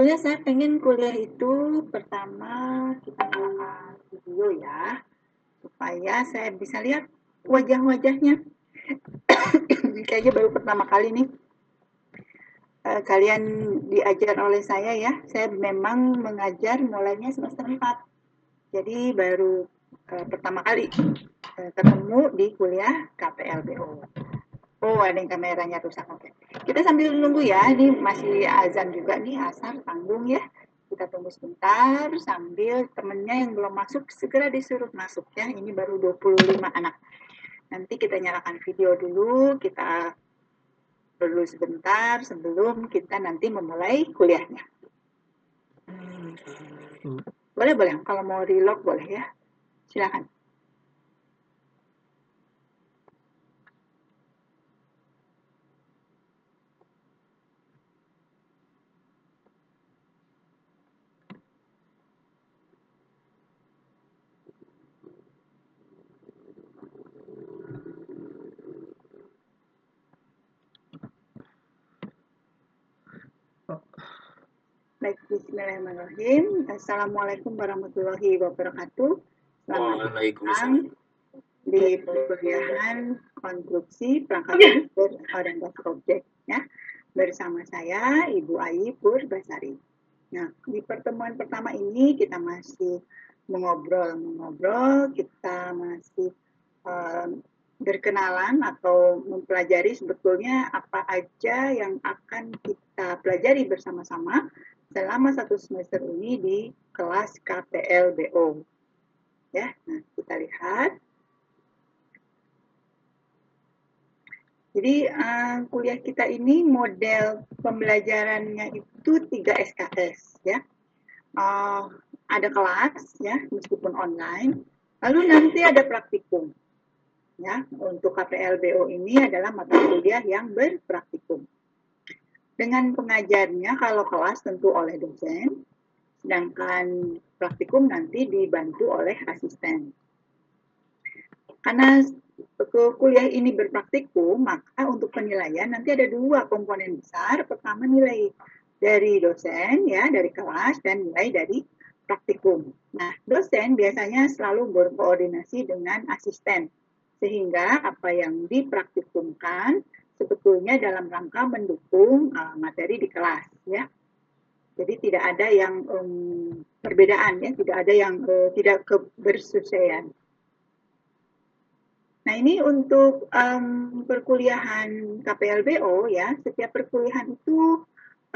Sebetulnya saya pengen kuliah itu pertama kita nyalakan video ya, supaya saya bisa lihat wajah-wajahnya. Kayaknya baru pertama kali nih uh, kalian diajar oleh saya ya. Saya memang mengajar mulainya semester 4. Jadi baru uh, pertama kali uh, ketemu di kuliah KPLBO. Oh, ada yang kameranya rusak. Oke. Kita sambil nunggu ya. Ini masih azan juga nih, asar tanggung ya. Kita tunggu sebentar sambil temennya yang belum masuk segera disuruh masuk ya. Ini baru 25 anak. Nanti kita nyalakan video dulu, kita dulu sebentar sebelum kita nanti memulai kuliahnya. Hmm. Boleh, boleh. Kalau mau reload boleh ya. Silakan. Baik, Bismillahirrahmanirrahim. Assalamualaikum warahmatullahi wabarakatuh. Selamat datang di perkuliahan konstruksi perangkat berorientasi objek ya bersama saya Ibu Ayi Purbasari. Nah, di pertemuan pertama ini kita masih mengobrol-mengobrol, kita masih um, berkenalan atau mempelajari sebetulnya apa aja yang akan kita pelajari bersama-sama selama satu semester ini di kelas KPLBO. Ya, nah kita lihat. Jadi uh, kuliah kita ini model pembelajarannya itu 3 SKS ya. Uh, ada kelas ya meskipun online. Lalu nanti ada praktikum. Ya, untuk KPLBO ini adalah mata kuliah yang berpraktikum dengan pengajarnya kalau kelas tentu oleh dosen, sedangkan praktikum nanti dibantu oleh asisten. Karena kuliah ini berpraktikum, maka untuk penilaian nanti ada dua komponen besar. Pertama nilai dari dosen ya, dari kelas dan nilai dari praktikum. Nah, dosen biasanya selalu berkoordinasi dengan asisten sehingga apa yang dipraktikumkan sebetulnya dalam rangka mendukung uh, materi di kelas ya. Jadi tidak ada yang um, perbedaan ya, tidak ada yang uh, tidak kebersesuaian. Nah ini untuk um, perkuliahan KPLBO ya, setiap perkuliahan itu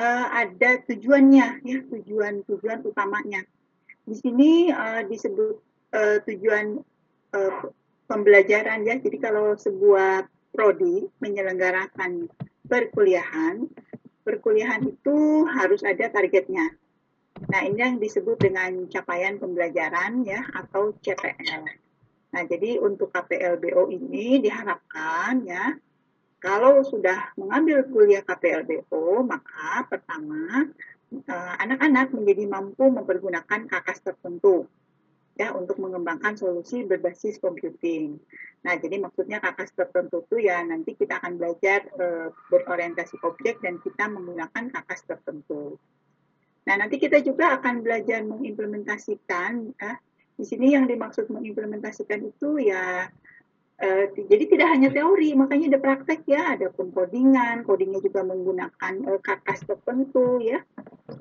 uh, ada tujuannya ya, tujuan-tujuan utamanya. Di sini uh, disebut uh, tujuan uh, pembelajaran ya. Jadi kalau sebuah prodi menyelenggarakan perkuliahan, perkuliahan itu harus ada targetnya. Nah, ini yang disebut dengan capaian pembelajaran ya atau CPL. Nah, jadi untuk KPLBO ini diharapkan ya kalau sudah mengambil kuliah KPLBO, maka pertama eh, anak-anak menjadi mampu mempergunakan kakas tertentu ya untuk mengembangkan solusi berbasis computing. Nah, jadi maksudnya kakas tertentu itu ya nanti kita akan belajar e, berorientasi objek dan kita menggunakan kakas tertentu. Nah, nanti kita juga akan belajar mengimplementasikan ya, di sini yang dimaksud mengimplementasikan itu ya Uh, jadi tidak hanya teori, makanya ada praktek ya, ada pengkodingan, codingnya juga menggunakan uh, kakas tertentu ya,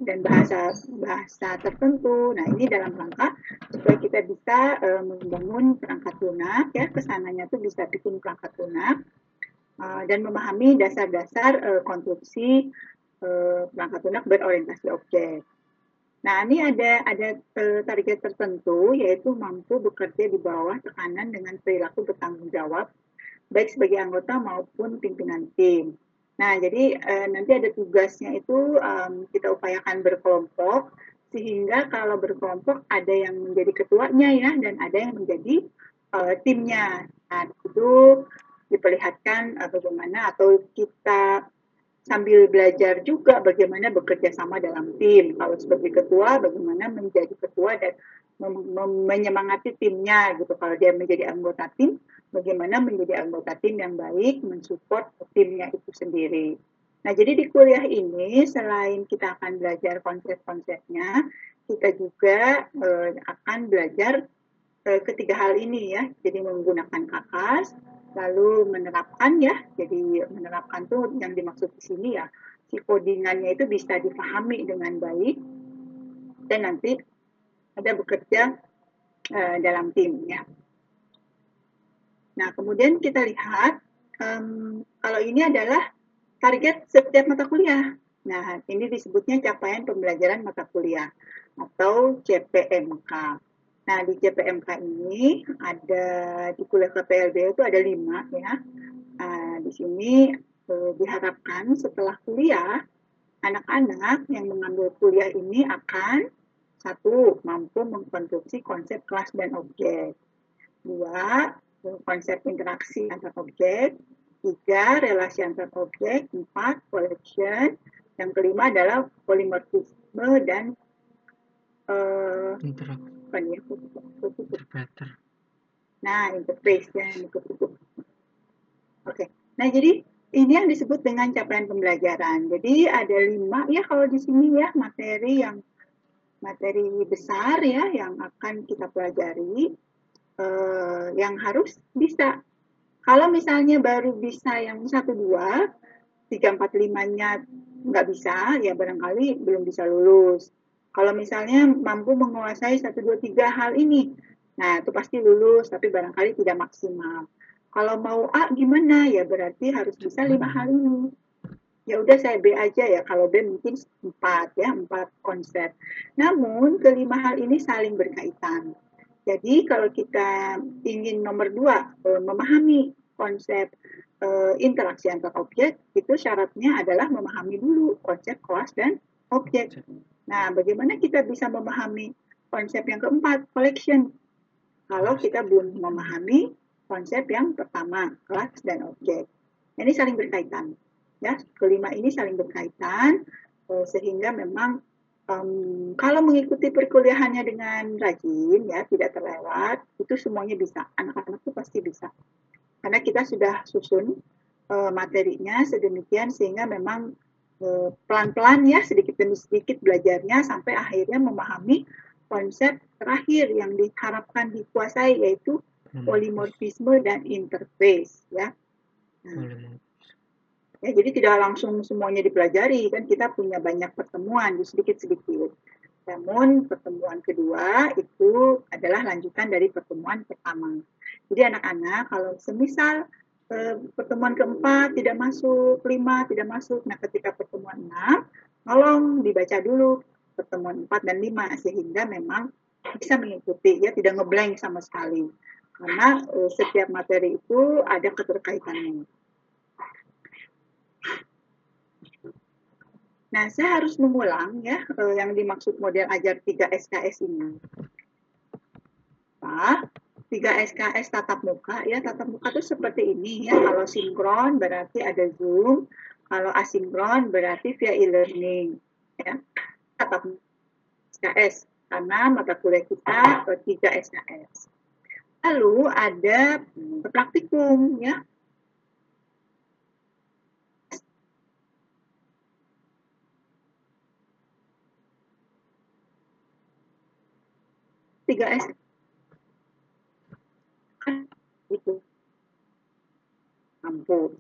dan bahasa bahasa tertentu. Nah ini dalam rangka supaya kita bisa uh, membangun perangkat lunak ya, ke sananya tuh bisa bikin perangkat lunak uh, dan memahami dasar-dasar uh, konstruksi uh, perangkat lunak berorientasi objek. Nah, ini ada ada target tertentu yaitu mampu bekerja di bawah tekanan dengan perilaku bertanggung jawab baik sebagai anggota maupun pimpinan tim. Nah, jadi uh, nanti ada tugasnya itu um, kita upayakan berkelompok sehingga kalau berkelompok ada yang menjadi ketuanya ya dan ada yang menjadi uh, timnya. Nah, itu diperlihatkan uh, bagaimana atau kita sambil belajar juga bagaimana bekerja sama dalam tim. Kalau sebagai ketua, bagaimana menjadi ketua dan menyemangati timnya gitu. Kalau dia menjadi anggota tim, bagaimana menjadi anggota tim yang baik, mensupport timnya itu sendiri. Nah, jadi di kuliah ini selain kita akan belajar konsep-konsepnya, kita juga uh, akan belajar uh, ketiga hal ini ya. Jadi menggunakan kakas, lalu menerapkan ya. Jadi menerapkan tuh yang dimaksud di sini ya, si codingannya itu bisa dipahami dengan baik dan nanti ada bekerja uh, dalam tim ya. Nah, kemudian kita lihat um, kalau ini adalah target setiap mata kuliah. Nah, ini disebutnya capaian pembelajaran mata kuliah atau CPMK. Nah, di CPMK ini ada di kuliah KPLB itu ada lima ya. Nah, di sini eh, diharapkan setelah kuliah, anak-anak yang mengambil kuliah ini akan satu mampu mengkonstruksi konsep kelas dan objek. Dua, konsep interaksi antar objek, tiga relasi antar objek, empat collection, yang kelima adalah polimorfisme dan uh, ya, Nah, interface ya, Oke. Okay. Nah, jadi ini yang disebut dengan capaian pembelajaran. Jadi ada lima ya kalau di sini ya materi yang materi besar ya yang akan kita pelajari uh, yang harus bisa. Kalau misalnya baru bisa yang satu dua, tiga empat limanya nggak bisa, ya barangkali belum bisa lulus. Kalau misalnya mampu menguasai satu dua tiga hal ini, nah itu pasti lulus, tapi barangkali tidak maksimal. Kalau mau A gimana? Ya berarti harus bisa lima hal ini. Ya udah saya B aja ya. Kalau B mungkin empat ya, empat konsep. Namun kelima hal ini saling berkaitan. Jadi kalau kita ingin nomor dua eh, memahami konsep uh, interaksi antar objek itu syaratnya adalah memahami dulu konsep kelas dan objek. Nah, bagaimana kita bisa memahami konsep yang keempat collection kalau kita belum memahami konsep yang pertama kelas dan objek. Ini saling berkaitan. Ya, kelima ini saling berkaitan uh, sehingga memang um, kalau mengikuti perkuliahannya dengan rajin ya tidak terlewat itu semuanya bisa anak-anak itu pasti bisa karena kita sudah susun uh, materinya sedemikian sehingga memang pelan-pelan ya sedikit demi sedikit belajarnya sampai akhirnya memahami konsep terakhir yang diharapkan dikuasai yaitu hmm. polimorfisme dan interface ya. Nah, Ya, jadi tidak langsung semuanya dipelajari kan kita punya banyak pertemuan sedikit-sedikit. Namun pertemuan kedua itu adalah lanjutan dari pertemuan pertama. Jadi anak-anak kalau semisal eh, pertemuan keempat tidak masuk, lima tidak masuk, nah ketika pertemuan enam, tolong dibaca dulu pertemuan empat dan lima sehingga memang bisa mengikuti ya tidak ngeblank sama sekali karena eh, setiap materi itu ada keterkaitannya. Nah, saya harus mengulang ya eh, yang dimaksud model ajar 3 SKS ini. Pak, 3 SKS tatap muka ya, tatap muka itu seperti ini ya. Kalau sinkron berarti ada Zoom, kalau asinkron berarti via e-learning ya. Tatap SKS karena mata kuliah kita 3 eh, SKS. Lalu ada praktikum ya, tiga S itu kampus.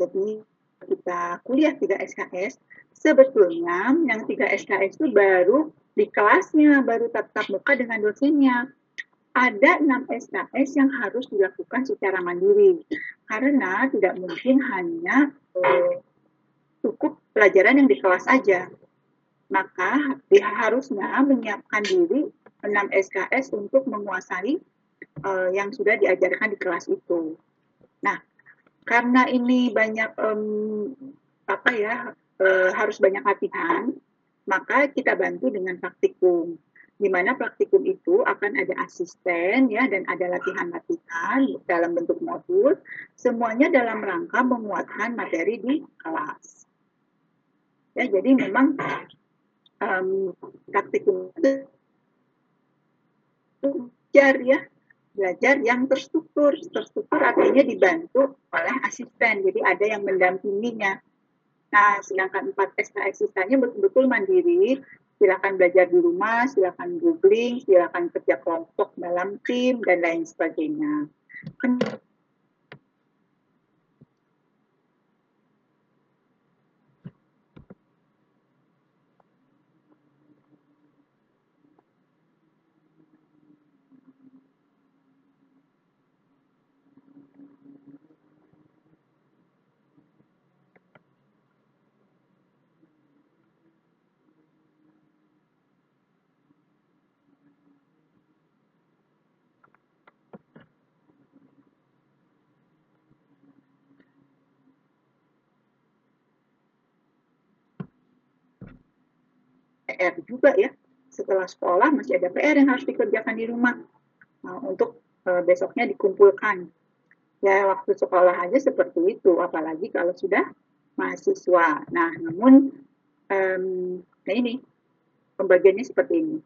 Jadi kita kuliah tiga SKS, sebetulnya yang tiga SKS itu baru di kelasnya, baru tatap muka dengan dosennya. Ada enam SKS yang harus dilakukan secara mandiri, karena tidak mungkin hanya cukup pelajaran yang di kelas aja. Maka harusnya menyiapkan diri 6 SKS untuk menguasai uh, yang sudah diajarkan di kelas itu. Nah, karena ini banyak um, apa ya uh, harus banyak latihan, maka kita bantu dengan praktikum. Di mana praktikum itu akan ada asisten ya dan ada latihan-latihan dalam bentuk modul, semuanya dalam rangka menguatkan materi di kelas. Ya, jadi memang um, praktikum itu belajar ya belajar yang terstruktur. Terstruktur artinya dibantu oleh asisten jadi ada yang mendampinginya. Nah, sedangkan 4 SKS sisanya betul-betul mandiri, silakan belajar di rumah, silakan googling, silakan kerja kelompok dalam tim, dan lain sebagainya. PR juga ya. Setelah sekolah masih ada PR yang harus dikerjakan di rumah. Nah, untuk uh, besoknya dikumpulkan. Ya, waktu sekolah aja seperti itu, apalagi kalau sudah mahasiswa. Nah, namun um, nah ini pembagiannya seperti ini.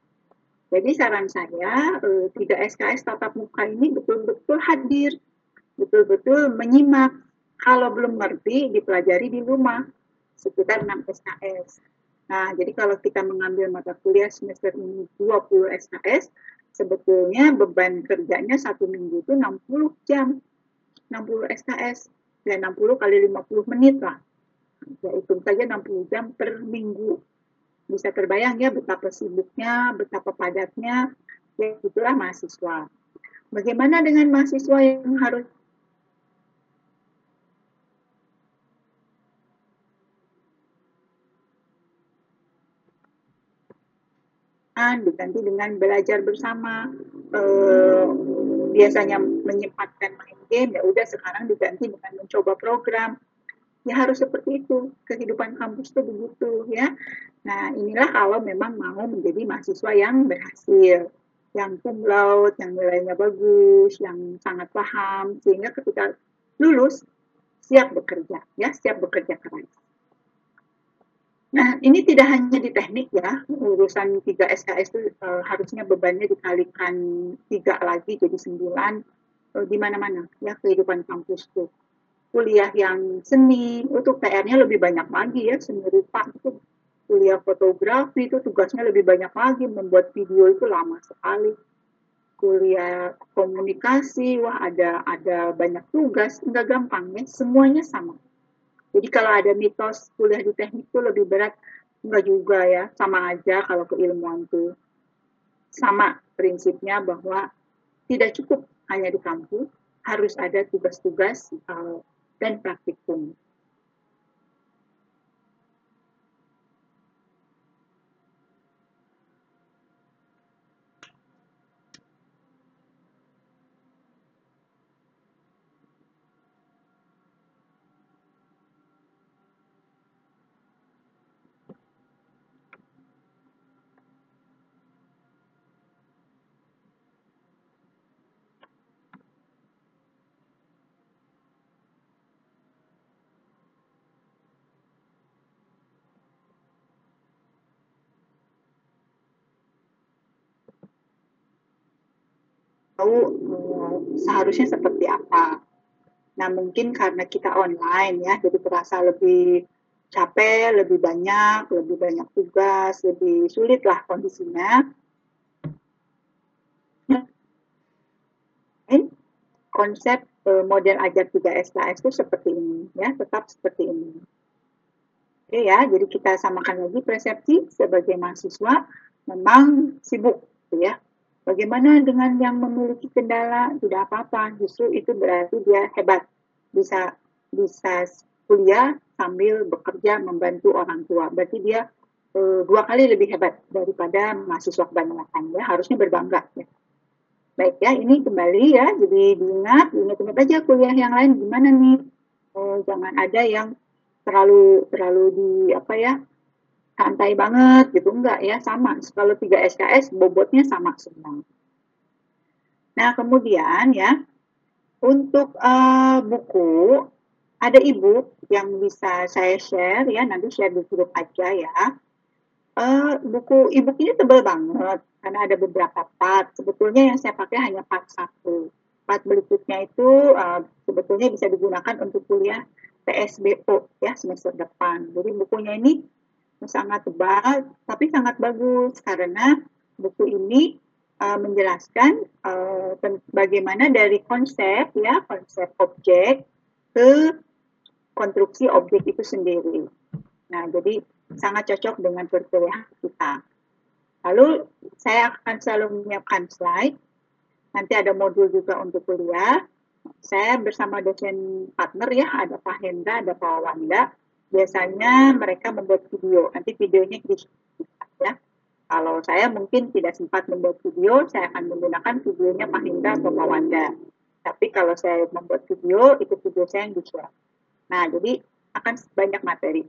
Jadi saran saya, uh, tidak SKS tatap muka ini betul-betul hadir, betul-betul menyimak. Kalau belum ngerti, dipelajari di rumah, sekitar 6 SKS Nah, jadi kalau kita mengambil mata kuliah semester ini 20 SKS, sebetulnya beban kerjanya satu minggu itu 60 jam. 60 SKS. Ya 60 kali 50 menit lah. Ya hitung saja 60 jam per minggu. Bisa terbayang ya betapa sibuknya, betapa padatnya. Ya itulah mahasiswa. Bagaimana dengan mahasiswa yang harus diganti dengan belajar bersama. Eh, biasanya menyempatkan main game ya udah sekarang diganti dengan mencoba program. Ya harus seperti itu kehidupan kampus itu begitu ya. Nah inilah kalau memang mau menjadi mahasiswa yang berhasil yang cum laude, yang nilainya bagus, yang sangat paham sehingga ketika lulus siap bekerja ya siap bekerja keras Nah, ini tidak hanya di teknik ya, urusan 3 SKS itu uh, harusnya bebannya dikalikan tiga lagi jadi sembilan. Uh, di mana-mana ya kehidupan kampus tuh. Kuliah yang seni itu PR-nya lebih banyak lagi ya, seni rupa itu. Kuliah fotografi itu tugasnya lebih banyak lagi, membuat video itu lama sekali. Kuliah komunikasi, wah ada ada banyak tugas, nggak gampang ya, semuanya sama jadi kalau ada mitos kuliah di teknik itu lebih berat, enggak juga ya, sama aja kalau keilmuan itu. Sama prinsipnya bahwa tidak cukup hanya di kampus, harus ada tugas-tugas uh, dan praktikum. Tahu uh, seharusnya seperti apa. Nah mungkin karena kita online ya, jadi terasa lebih capek, lebih banyak, lebih banyak tugas, lebih sulit lah kondisinya. Konsep uh, model ajar 3 SKS itu seperti ini ya, tetap seperti ini. Oke ya, jadi kita samakan lagi persepsi sebagai mahasiswa memang sibuk ya Bagaimana dengan yang memiliki kendala? Tidak apa-apa, justru itu berarti dia hebat. Bisa bisa kuliah sambil bekerja membantu orang tua. Berarti dia e, dua kali lebih hebat daripada mahasiswa kebanyakan ya. Harusnya berbangga ya. Baik ya, ini kembali ya. Jadi diingat, ingat-ingat aja kuliah yang lain gimana nih. E, jangan ada yang terlalu terlalu di apa ya santai banget gitu. Enggak ya sama. Kalau 3 SKS bobotnya sama semua. Nah kemudian ya untuk uh, buku ada ibu yang bisa saya share ya. Nanti share di grup aja ya. Uh, buku ibu ini tebal banget. Karena ada beberapa part. Sebetulnya yang saya pakai hanya part satu. Part berikutnya itu uh, sebetulnya bisa digunakan untuk kuliah PSBO ya semester depan. Jadi bukunya ini sangat tebal tapi sangat bagus karena buku ini uh, menjelaskan uh, bagaimana dari konsep ya konsep objek ke konstruksi objek itu sendiri. Nah, jadi sangat cocok dengan perkuliahan kita. Lalu saya akan selalu menyiapkan slide. Nanti ada modul juga untuk kuliah. Saya bersama dosen partner ya, ada Pak Hendra, ada Pak Wanda. Biasanya mereka membuat video. Nanti videonya di ya. Kalau saya mungkin tidak sempat membuat video, saya akan menggunakan videonya Pak Hendra atau Pak Wanda. Tapi kalau saya membuat video, itu video saya yang di-share. Nah, jadi akan banyak materi.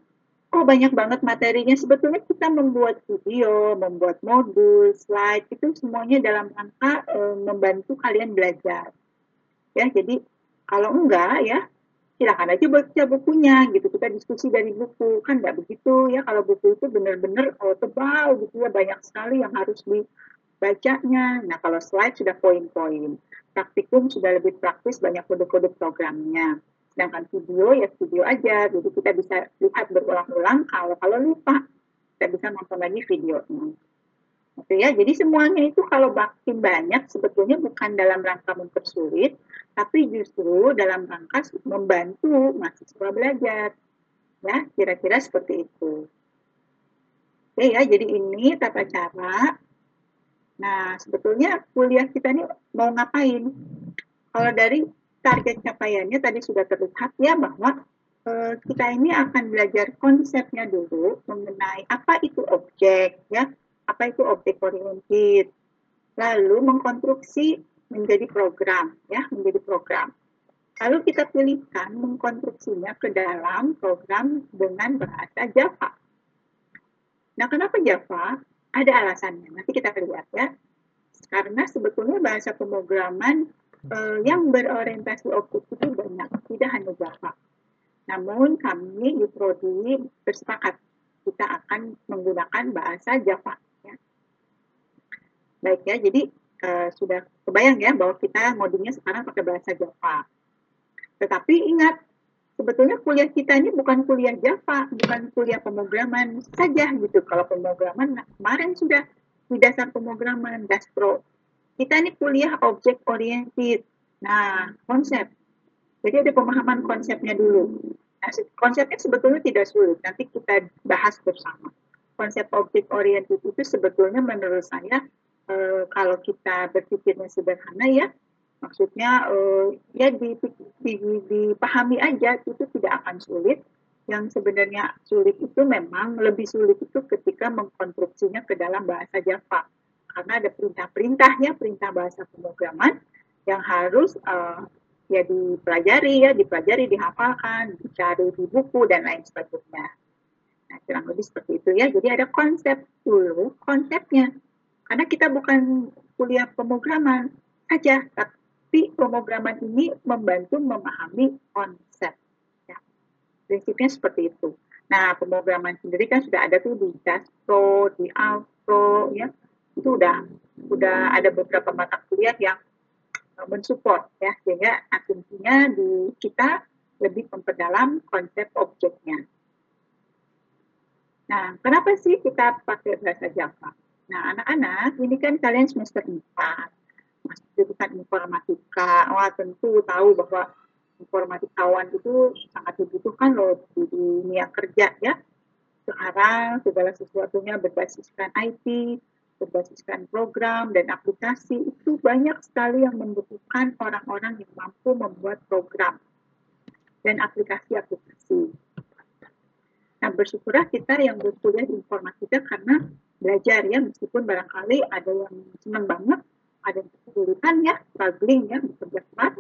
Kok banyak banget materinya? Sebetulnya kita membuat video, membuat modul, slide, itu semuanya dalam rangka e, membantu kalian belajar. Ya, jadi kalau enggak ya silakan aja baca bukunya gitu. Kita diskusi dari buku. Kan nggak begitu ya kalau buku itu benar-benar oh, tebal gitu ya banyak sekali yang harus dibacanya. Nah kalau slide sudah poin-poin. Praktikum sudah lebih praktis banyak kode-kode programnya. Sedangkan video ya video aja, jadi kita bisa lihat berulang-ulang. Kalau kalau lupa, kita bisa nonton lagi videonya. Gitu ya. Jadi semuanya itu kalau makin banyak sebetulnya bukan dalam rangka mempersulit, tapi justru dalam rangka membantu mahasiswa belajar. Ya, kira-kira seperti itu. Oke ya, jadi ini tata cara. Nah, sebetulnya kuliah kita ini mau ngapain? Kalau dari target capaiannya tadi sudah terlihat ya bahwa uh, kita ini akan belajar konsepnya dulu mengenai apa itu objek ya, apa itu objek oriented. Lalu mengkonstruksi menjadi program ya, menjadi program. Lalu kita pilihkan mengkonstruksinya ke dalam program dengan bahasa Java. Nah, kenapa Java? Ada alasannya. Nanti kita lihat ya. Karena sebetulnya bahasa pemrograman uh, yang berorientasi objek itu banyak, tidak hanya Java. Namun kami di Prodi bersepakat kita akan menggunakan bahasa Java. Baik ya, jadi uh, sudah kebayang ya bahwa kita modulnya sekarang pakai bahasa Java. Tetapi ingat, sebetulnya kuliah kita ini bukan kuliah Java, bukan kuliah pemrograman saja gitu. Kalau pemrograman nah, kemarin sudah di dasar pemrograman, Daspro kita ini kuliah objek oriented. Nah, konsep. Jadi ada pemahaman konsepnya dulu. Nah, konsepnya sebetulnya tidak sulit. Nanti kita bahas bersama. Konsep objek oriented itu sebetulnya menurut saya e, kalau kita berpikirnya sederhana ya, maksudnya e, ya dipahami aja itu tidak akan sulit. Yang sebenarnya sulit itu memang lebih sulit itu ketika mengkonstruksinya ke dalam bahasa Java karena ada perintah-perintahnya, perintah bahasa pemrograman yang harus uh, ya dipelajari ya, dipelajari, dihafalkan, dicari di buku dan lain sebagainya. Nah, kurang lebih seperti itu ya. Jadi ada konsep dulu, konsepnya. Karena kita bukan kuliah pemrograman saja, tapi pemrograman ini membantu memahami konsep. Ya. Prinsipnya seperti itu. Nah, pemrograman sendiri kan sudah ada tuh di Pro, di Alpro, ya itu udah udah ada beberapa mata kuliah yang uh, mensupport ya sehingga asumsinya di kita lebih memperdalam konsep objeknya. Nah, kenapa sih kita pakai bahasa Java? Nah, anak-anak, ini kan kalian semester 4, masuk jurusan informatika. Wah, tentu tahu bahwa informatikawan itu sangat dibutuhkan loh di dunia kerja ya. Sekarang segala sesuatunya berbasiskan IT, berbasiskan program dan aplikasi itu banyak sekali yang membutuhkan orang-orang yang mampu membuat program dan aplikasi-aplikasi. Nah, bersyukurlah kita yang berkuliah di informatika karena belajar ya, meskipun barangkali ada yang senang banget, ada yang kesulitan ya, struggling ya, bekerja keras,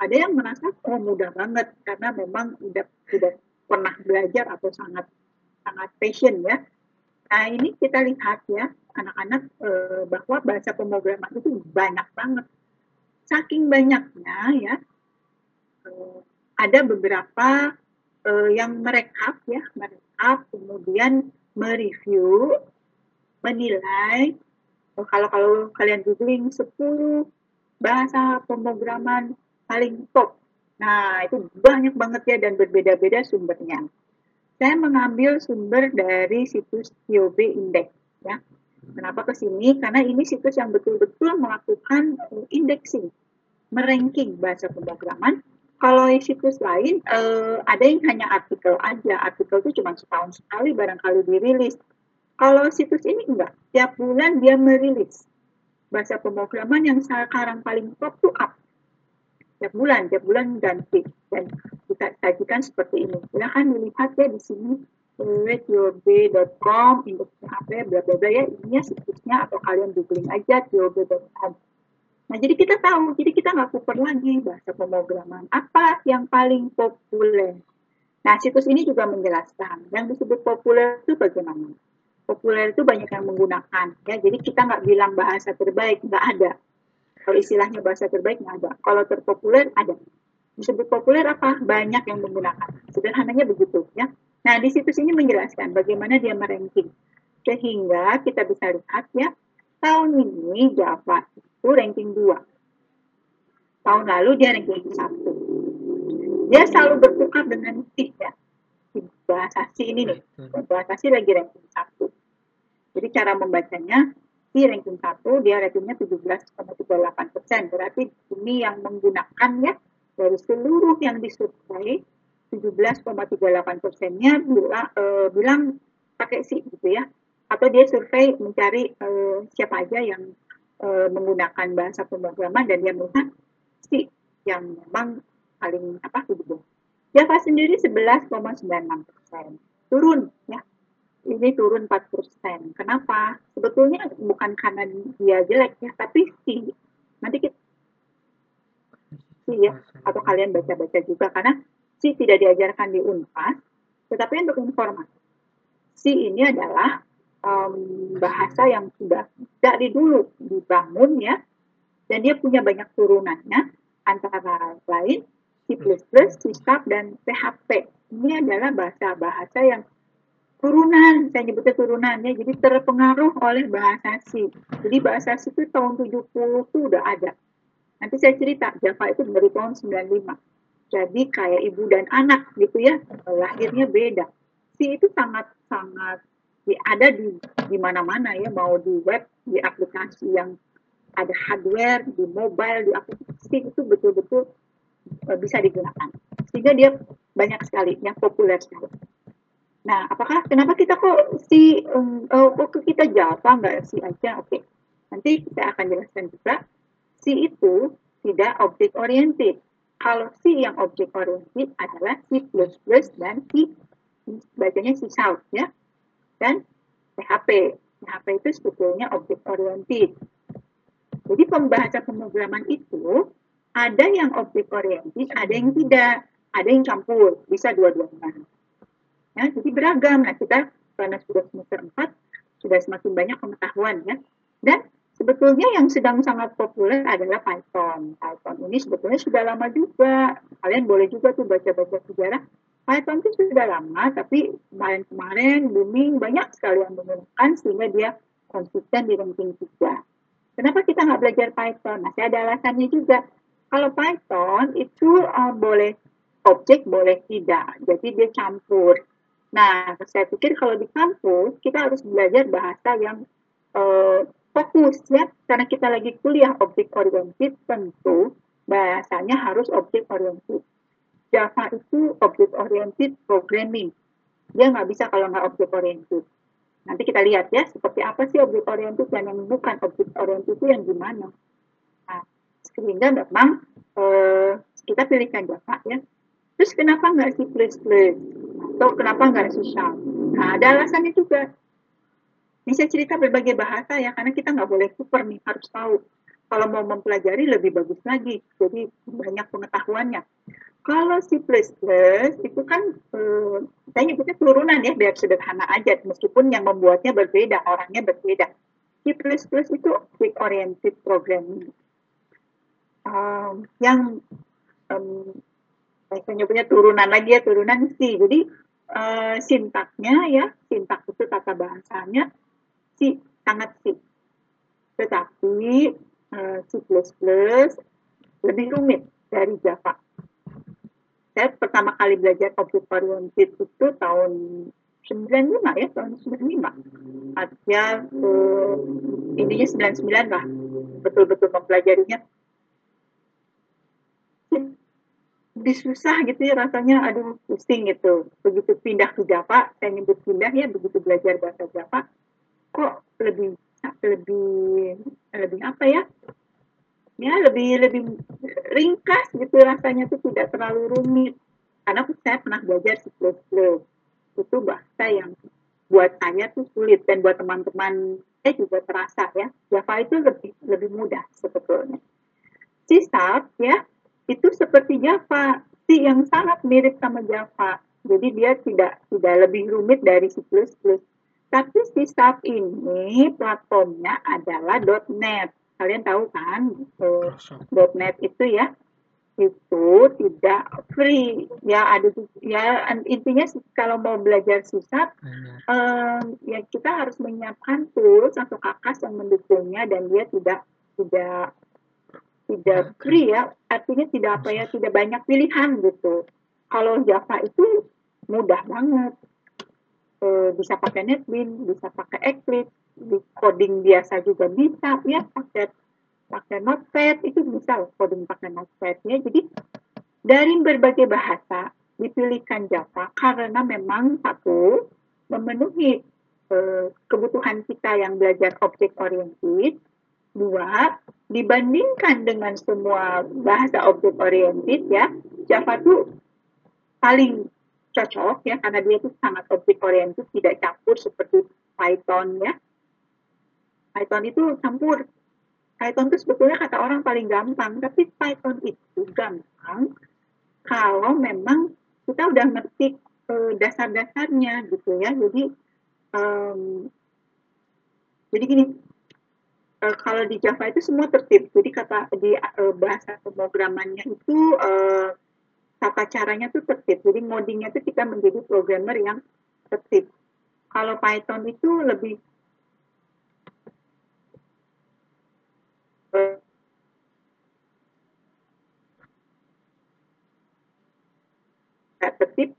ada yang merasa oh mudah banget karena memang udah sudah pernah belajar atau sangat sangat passion ya. Nah ini kita lihat ya, anak-anak eh, bahwa bahasa pemrograman itu banyak banget. Saking banyaknya ya, eh, ada beberapa eh, yang merekap ya, merekap kemudian mereview, menilai. Oh, kalau kalau kalian googling 10 bahasa pemrograman paling top Nah, itu banyak banget ya dan berbeda-beda sumbernya. Saya mengambil sumber dari situs TOB Index ya. Kenapa ke sini? Karena ini situs yang betul-betul melakukan indexing, meranking bahasa pemrograman. Kalau situs lain eh, ada yang hanya artikel aja, artikel itu cuma setahun sekali barangkali dirilis. Kalau situs ini enggak, tiap bulan dia merilis bahasa pemrograman yang sekarang paling top to up tiap bulan, tiap bulan ganti dan kita sajikan seperti ini. Silahkan dilihat ya di sini www.yob.com, indeks PHP, bla bla bla ya, ini situsnya atau kalian googling aja yob.com. Nah, jadi kita tahu, jadi kita nggak kuper lagi bahasa pemrograman. Apa yang paling populer? Nah, situs ini juga menjelaskan, yang disebut populer itu bagaimana? Populer itu banyak yang menggunakan, ya. Jadi kita nggak bilang bahasa terbaik, nggak ada. Kalau istilahnya bahasa terbaik nggak ada. Kalau terpopuler ada. Disebut populer apa? Banyak yang menggunakan. Sederhananya begitu, ya. Nah, di situs ini menjelaskan bagaimana dia meranking. Sehingga kita bisa lihat ya, tahun ini Java itu ranking 2. Tahun lalu dia ranking 1. Dia selalu bertukar dengan C ya. Bahasa C ini nih. Bahasa C lagi ranking 1. Jadi cara membacanya C ranking 1 dia ratingnya 17,38 persen. Berarti ini yang menggunakannya dari seluruh yang disurvei 17,38 persennya bilang, uh, bilang pakai C gitu ya. Atau dia survei mencari uh, siapa aja yang uh, menggunakan bahasa pemrograman dan dia melihat si yang memang paling apa gitu. Java sendiri 11,96 persen turun ya ini turun 4 persen. Kenapa? Sebetulnya bukan karena dia jelek ya, tapi si nanti kita si ya atau kalian baca-baca juga karena si tidak diajarkan di Unpas, tetapi untuk informasi si ini adalah um, bahasa yang sudah dari dulu dibangun ya dan dia punya banyak turunannya antara lain C++, C dan PHP. Ini adalah bahasa-bahasa yang turunan, saya nyebutnya turunannya, jadi terpengaruh oleh bahasa C. Jadi bahasa C itu tahun 70 itu udah ada. Nanti saya cerita, Java itu dari tahun 95. Jadi kayak ibu dan anak gitu ya, lahirnya beda. C itu sangat-sangat ada di di mana-mana ya mau di web di aplikasi yang ada hardware di mobile di aplikasi itu betul-betul uh, bisa digunakan sehingga dia banyak sekali yang populer sekali nah apakah kenapa kita kok si um, oh, kok kita Java nggak si aja oke okay. nanti kita akan jelaskan juga si itu tidak objek oriented kalau si yang objek oriented adalah C++ dan C bacanya C Sharp ya dan PHP. PHP itu sebetulnya objek oriented. Jadi pembahasan pemrograman itu ada yang objek oriented, ada yang tidak, ada yang campur, bisa dua-duanya. Ya, jadi beragam. Nah, kita karena sudah semester 4, sudah semakin banyak pengetahuan ya. Dan sebetulnya yang sedang sangat populer adalah Python. Python ini sebetulnya sudah lama juga. Kalian boleh juga tuh baca-baca sejarah Python itu sudah lama, tapi kemarin-kemarin booming banyak sekali yang menggunakan sehingga dia konsisten di ranking 3. Kenapa kita nggak belajar Python? Saya ada alasannya juga. Kalau Python itu uh, boleh objek, boleh tidak. Jadi dia campur. Nah, saya pikir kalau di kampus, kita harus belajar bahasa yang uh, fokus ya. Karena kita lagi kuliah objek oriented, tentu bahasanya harus objek oriented. Java itu object oriented programming. Dia nggak bisa kalau nggak object oriented. Nanti kita lihat ya, seperti apa sih object oriented dan yang bukan object oriented itu yang gimana. Nah, sehingga memang eh, kita pilihkan Java ya. Terus kenapa nggak C++? Atau kenapa nggak C Sharp? Nah, ada alasannya juga. Bisa cerita berbagai bahasa ya, karena kita nggak boleh super nih, harus tahu. Kalau mau mempelajari lebih bagus lagi, jadi banyak pengetahuannya. Kalau C++ itu kan eh, saya nyebutnya turunan ya biar sederhana aja meskipun yang membuatnya berbeda orangnya berbeda. C++ itu object oriented programming um, yang um, saya nyebutnya turunan lagi ya turunan C. Jadi uh, sintaknya ya sintak itu tata bahasanya C sangat C. Tetapi uh, C++ lebih rumit dari Java saya pertama kali belajar object oriented itu tahun 95 ya, tahun 95. Artinya eh, intinya 99 lah, betul-betul mempelajarinya. Lebih susah gitu ya rasanya, aduh pusing gitu. Begitu pindah ke Java, saya nyebut pindah ya, begitu belajar bahasa Java, kok lebih lebih lebih apa ya? Ya lebih lebih ringkas gitu rasanya tuh tidak terlalu rumit. Karena saya pernah belajar C++ itu bahasa yang buat saya tuh sulit dan buat teman-teman saya juga terasa ya. Java itu lebih lebih mudah sebetulnya. C Sharp ya itu seperti Java. C yang sangat mirip sama Java. Jadi dia tidak tidak lebih rumit dari C++ tapi C Sharp ini platformnya adalah .NET kalian tahu kan? Uh, .NET itu ya itu tidak free. Ya ada ya intinya kalau mau belajar susah um, ya kita harus menyiapkan tools atau kakas yang mendukungnya dan dia tidak tidak tidak free ya artinya tidak apa ya tidak banyak pilihan gitu. Kalau Java itu mudah banget. E, bisa pakai NetBeans bisa pakai Eclipse di coding biasa juga bisa ya pakai pakai notepad itu bisa coding pakai notepad ya. Jadi dari berbagai bahasa dipilihkan Java karena memang satu memenuhi eh, kebutuhan kita yang belajar object oriented dua dibandingkan dengan semua bahasa object oriented ya Java tuh paling cocok ya karena dia itu sangat object oriented tidak campur seperti Python ya Python itu campur. Python itu sebetulnya kata orang paling gampang, tapi Python itu gampang kalau memang kita udah ngerti uh, dasar-dasarnya gitu ya. Jadi um, jadi gini, uh, kalau di Java itu semua tertib. Jadi kata di uh, bahasa pemrogramannya itu uh, tata caranya tuh tertib. Jadi ngodingnya itu kita menjadi programmer yang tertib. Kalau Python itu lebih tidak tertib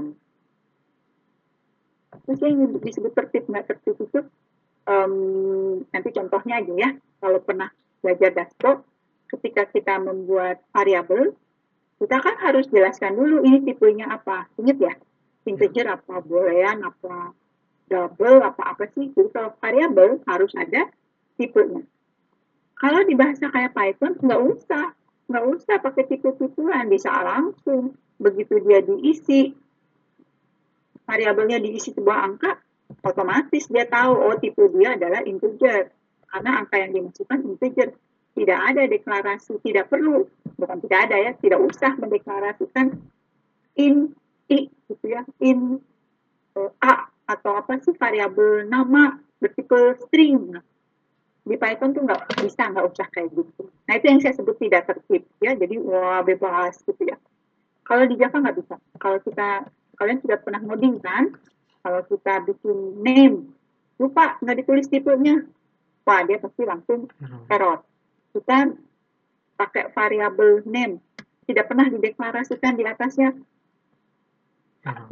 kesulitan. Terus yang disebut tertib nggak tertib itu um, nanti contohnya aja ya. Kalau pernah belajar dashboard, ketika kita membuat variabel, kita kan harus jelaskan dulu ini tipenya apa. Ingat ya, integer apa, boolean apa, double apa apa sih. Jadi kalau variabel harus ada tipenya. Kalau di bahasa kayak Python nggak usah, nggak usah pakai tipe-tipean, bisa langsung. Begitu dia diisi, variabelnya diisi sebuah angka, otomatis dia tahu oh tipe dia adalah integer. Karena angka yang dimasukkan integer tidak ada deklarasi, tidak perlu, bukan tidak ada ya, tidak usah mendeklarasikan in i gitu ya, in uh, a atau apa sih variabel nama bertipe string. Di Python tuh nggak bisa, nggak usah kayak gitu. Nah itu yang saya sebut tidak tertib ya, jadi wah bebas gitu ya. Kalau di Java nggak bisa. Kalau kita kalian sudah pernah ngoding kan? Kalau kita bikin name, lupa nggak ditulis tipenya, wah dia pasti langsung error. kita pakai variabel name. Tidak pernah dideklarasikan di atasnya.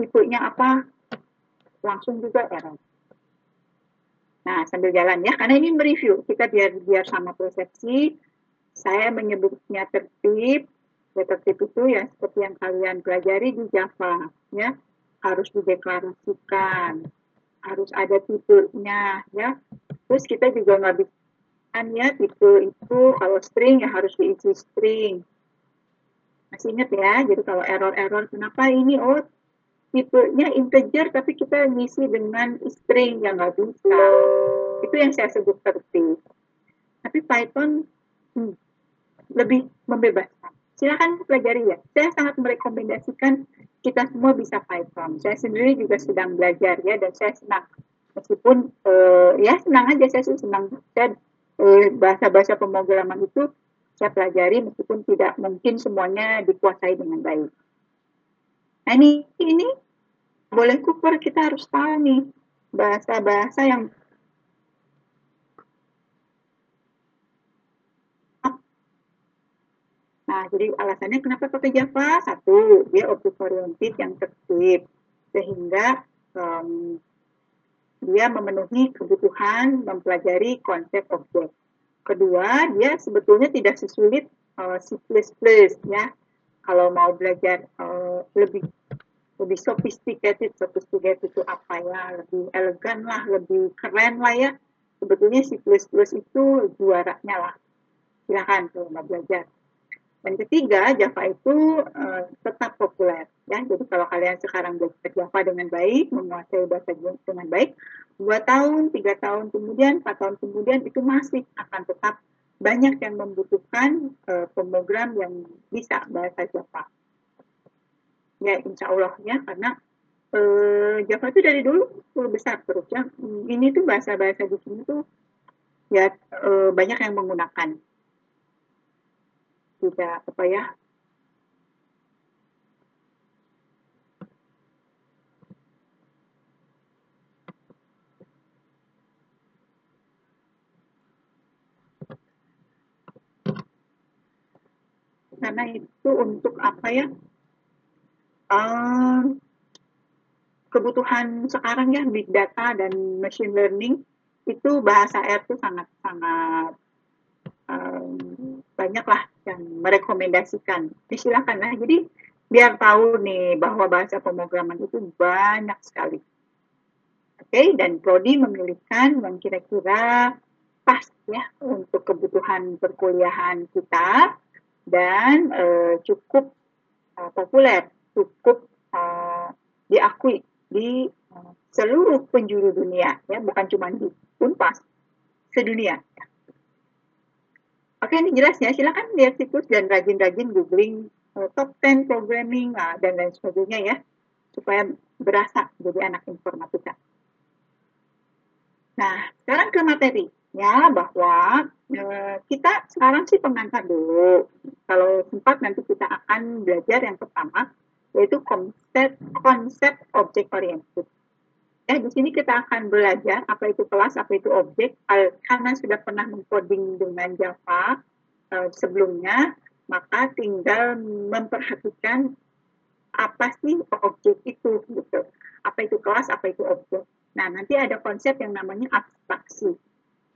Tipenya apa? Langsung juga error. Nah sambil jalan ya karena ini mereview. Kita biar biar sama persepsi. Saya menyebutnya tertib tertib itu ya seperti yang kalian pelajari di Java ya harus dideklarasikan harus ada tipenya ya terus kita juga nggak bisa ya tipe itu kalau string ya harus diisi string. Masih ingat ya, jadi kalau error-error kenapa ini oh tipenya integer tapi kita ngisi dengan string yang nggak bisa. Itu yang saya sebut tertib. Tapi Python hmm, lebih membebaskan. Silakan pelajari ya. Saya sangat merekomendasikan kita semua bisa Python. Saya sendiri juga sedang belajar ya dan saya senang. Meskipun uh, ya senang aja saya senang. Saya Eh, bahasa-bahasa pemrograman itu saya pelajari meskipun tidak mungkin semuanya dikuasai dengan baik. Nah ini, ini boleh Cooper kita harus tahu nih bahasa-bahasa yang Nah, jadi alasannya kenapa pakai Java? Satu, dia object oriented yang tertib, sehingga um, dia memenuhi kebutuhan mempelajari konsep objek. Kedua, dia sebetulnya tidak sesulit uh, C++ ya. Kalau mau belajar uh, lebih lebih sophisticated, sophisticated itu apa ya? Lebih elegan lah, lebih keren lah ya. Sebetulnya C++ itu juaranya lah. Silahkan kalau mau belajar. Dan ketiga, Java itu uh, tetap populer. Ya, jadi kalau kalian sekarang belajar Java dengan baik, menguasai bahasa dengan baik, dua tahun, tiga tahun kemudian, empat tahun kemudian itu masih akan tetap banyak yang membutuhkan uh, pemrogram yang bisa bahasa Java. Ya, insya Allah ya, karena uh, Java itu dari dulu besar terus ya. Ini tuh bahasa-bahasa di sini tuh ya uh, banyak yang menggunakan tidak apa ya? Karena itu untuk apa ya? Uh, kebutuhan sekarang ya big data dan machine learning itu bahasa R itu sangat sangat um, banyak lah yang merekomendasikan. Disilakan lah. Jadi biar tahu nih bahwa bahasa pemrograman itu banyak sekali. Oke, okay? dan Prodi memilihkan yang kira-kira pas ya untuk kebutuhan perkuliahan kita dan uh, cukup uh, populer, cukup uh, diakui di uh, seluruh penjuru dunia ya, bukan cuma di Unpas, sedunia. Oke, ini jelas ya. Silakan lihat situs dan rajin-rajin googling uh, top 10 programming uh, dan lain sebagainya ya, supaya berasa jadi anak informatika. Nah, sekarang ke materi ya bahwa uh, kita sekarang sih pengangkat dulu. Kalau sempat nanti kita akan belajar yang pertama yaitu konsep konsep object oriented. Ya, di sini kita akan belajar apa itu kelas, apa itu objek. Karena sudah pernah mengcoding dengan Java uh, sebelumnya, maka tinggal memperhatikan apa sih objek itu gitu. Apa itu kelas, apa itu objek. Nah, nanti ada konsep yang namanya abstraksi.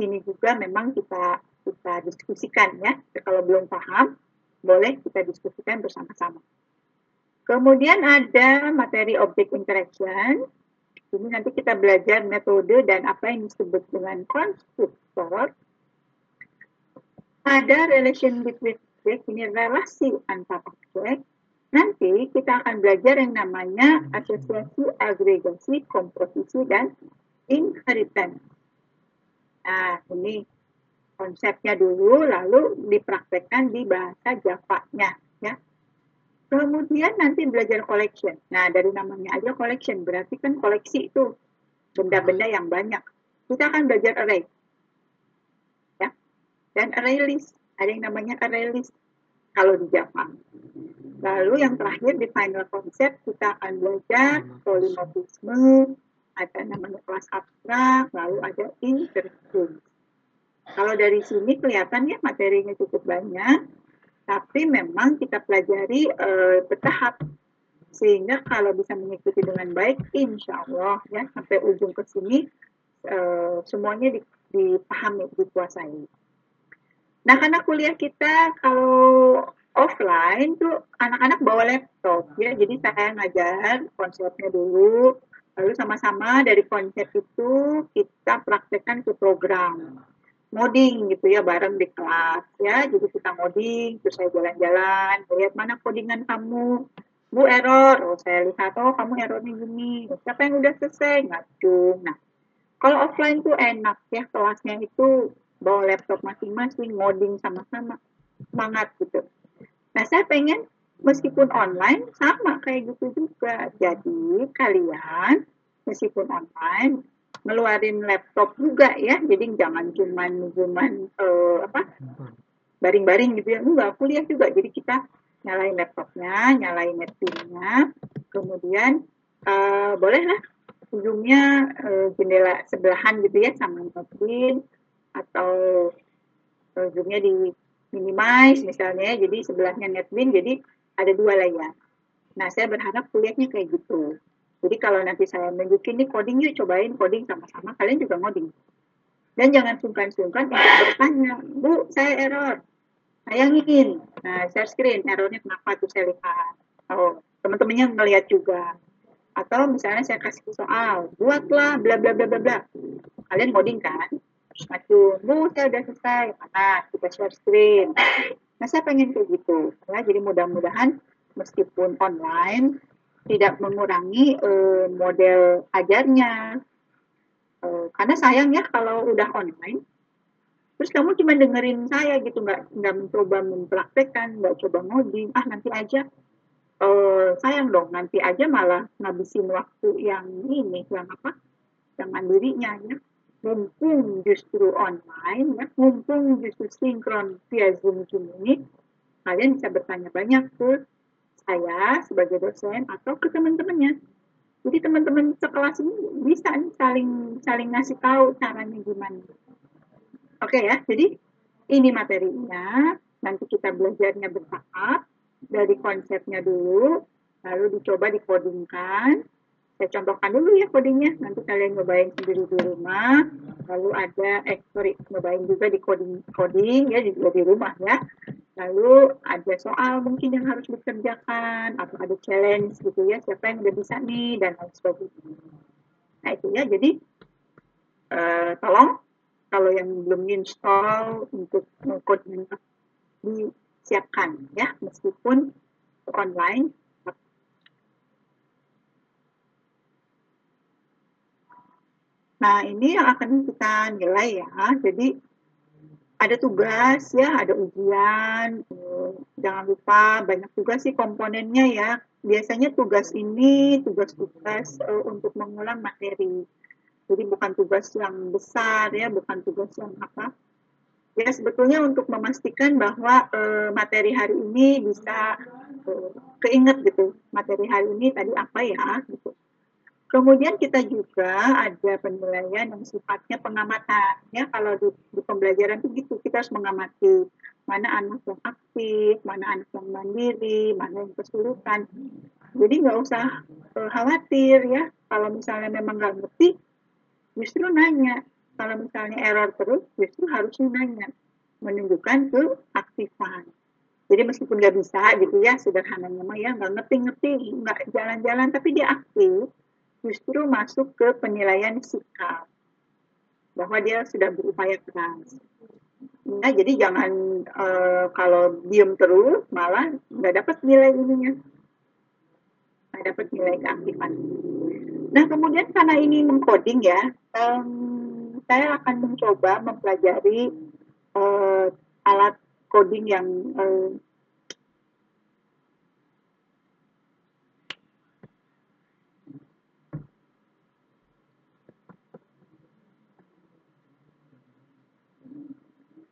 Ini juga memang kita kita diskusikan ya. Kalau belum paham, boleh kita diskusikan bersama-sama. Kemudian ada materi object interaction ini nanti kita belajar metode dan apa yang disebut dengan konstruktor. Ada relation between object, ini relasi antar objek. Nanti kita akan belajar yang namanya asosiasi, agregasi, komposisi, dan inheritance. Nah, ini konsepnya dulu, lalu dipraktekkan di bahasa Java-nya. Kemudian nanti belajar collection. Nah, dari namanya aja collection, berarti kan koleksi itu benda-benda yang banyak. Kita akan belajar array. Ya. Dan array list, ada yang namanya array list kalau di Java. Lalu yang terakhir di final concept kita akan belajar polimorfisme, ada namanya kelas abstrak, lalu ada interface. Kalau dari sini kelihatan ya materinya cukup banyak tapi memang kita pelajari uh, bertahap. Sehingga kalau bisa mengikuti dengan baik, insya Allah ya sampai ujung ke sini uh, semuanya dipahami, dikuasai. Nah karena kuliah kita kalau offline tuh anak-anak bawa laptop ya, jadi saya ngajar konsepnya dulu, lalu sama-sama dari konsep itu kita praktekkan ke program ngoding gitu ya bareng di kelas. Ya jadi kita ngoding terus saya jalan-jalan lihat mana codingan kamu. Bu error. Oh saya lihat oh kamu errornya gini. Siapa yang udah selesai? Ngacung nah kalau offline tuh enak ya kelasnya itu bawa laptop masing-masing ngoding sama-sama. Semangat gitu. Nah saya pengen meskipun online sama kayak gitu juga. Jadi kalian meskipun online ngeluarin laptop juga ya. Jadi jangan cuman cuman uh, apa baring-baring gitu ya. Enggak kuliah juga. Jadi kita nyalain laptopnya nyalain netnya kemudian uh, bolehlah ujungnya uh, jendela sebelahan gitu ya sama notwin atau ujungnya di minimize misalnya jadi sebelahnya netwin jadi ada dua layar. Nah saya berharap kuliahnya kayak gitu jadi kalau nanti saya nunjukin nih coding yuk cobain coding sama-sama. Kalian juga ngoding. Dan jangan sungkan-sungkan untuk bertanya bu saya error. Sayangin nah share screen errornya kenapa tuh saya lihat? Oh teman-temannya ngelihat juga. Atau misalnya saya kasih soal buatlah bla bla bla bla bla. Kalian coding kan? Maju bu saya udah selesai. Mana kita share screen. Nah saya pengen kayak gitu. Ya jadi mudah-mudahan meskipun online tidak mengurangi uh, model ajarnya. Uh, karena sayang ya kalau udah online terus kamu cuma dengerin saya gitu nggak nggak mencoba mempraktekkan nggak coba ngoding ah nanti aja. Uh, sayang dong nanti aja malah ngabisin waktu yang ini yang apa yang mandirinya ya. Mumpung justru online ya mumpung justru sinkron via zoom zoom ini kalian bisa bertanya banyak ke saya sebagai dosen atau ke teman-temannya. Jadi teman-teman sekelas ini bisa nih saling saling ngasih tahu caranya gimana. Oke ya jadi ini materinya. Nanti kita belajarnya bertahap dari konsepnya dulu, lalu dicoba dikodingkan. Saya contohkan dulu ya kodingnya, nanti kalian nyobain sendiri di rumah. Lalu ada, eh sorry, nyobain juga di coding, coding ya, juga di rumah ya. Lalu ada soal mungkin yang harus dikerjakan, atau ada challenge gitu ya, siapa yang udah bisa nih, dan lain sebagainya. Nah itu ya, jadi uh, tolong kalau yang belum install untuk coding di siapkan ya meskipun online Nah, ini yang akan kita nilai ya. Jadi ada tugas ya, ada ujian. Jangan lupa banyak tugas sih komponennya ya. Biasanya tugas ini tugas-tugas uh, untuk mengulang materi. Jadi bukan tugas yang besar ya, bukan tugas yang apa ya sebetulnya untuk memastikan bahwa uh, materi hari ini bisa uh, keinget gitu materi hari ini tadi apa ya gitu kemudian kita juga ada penilaian yang sifatnya pengamatan. Ya kalau di, di pembelajaran itu gitu kita harus mengamati mana anak yang aktif mana anak yang mandiri mana yang kesulitan. Jadi nggak usah uh, khawatir ya kalau misalnya memang nggak ngerti justru nanya. Kalau misalnya error terus justru harusnya nanya. Menunjukkan keaktifan. Jadi meskipun nggak bisa gitu ya sederhananya mah ya nggak ngerti-ngerti nggak jalan-jalan tapi dia aktif justru masuk ke penilaian sikap bahwa dia sudah berupaya keras. Nah jadi jangan uh, kalau diem terus malah nggak dapat nilai ininya. Nggak dapat nilai keaktifan. Nah kemudian karena ini mengcoding ya um, saya akan mencoba mempelajari uh, alat coding yang uh,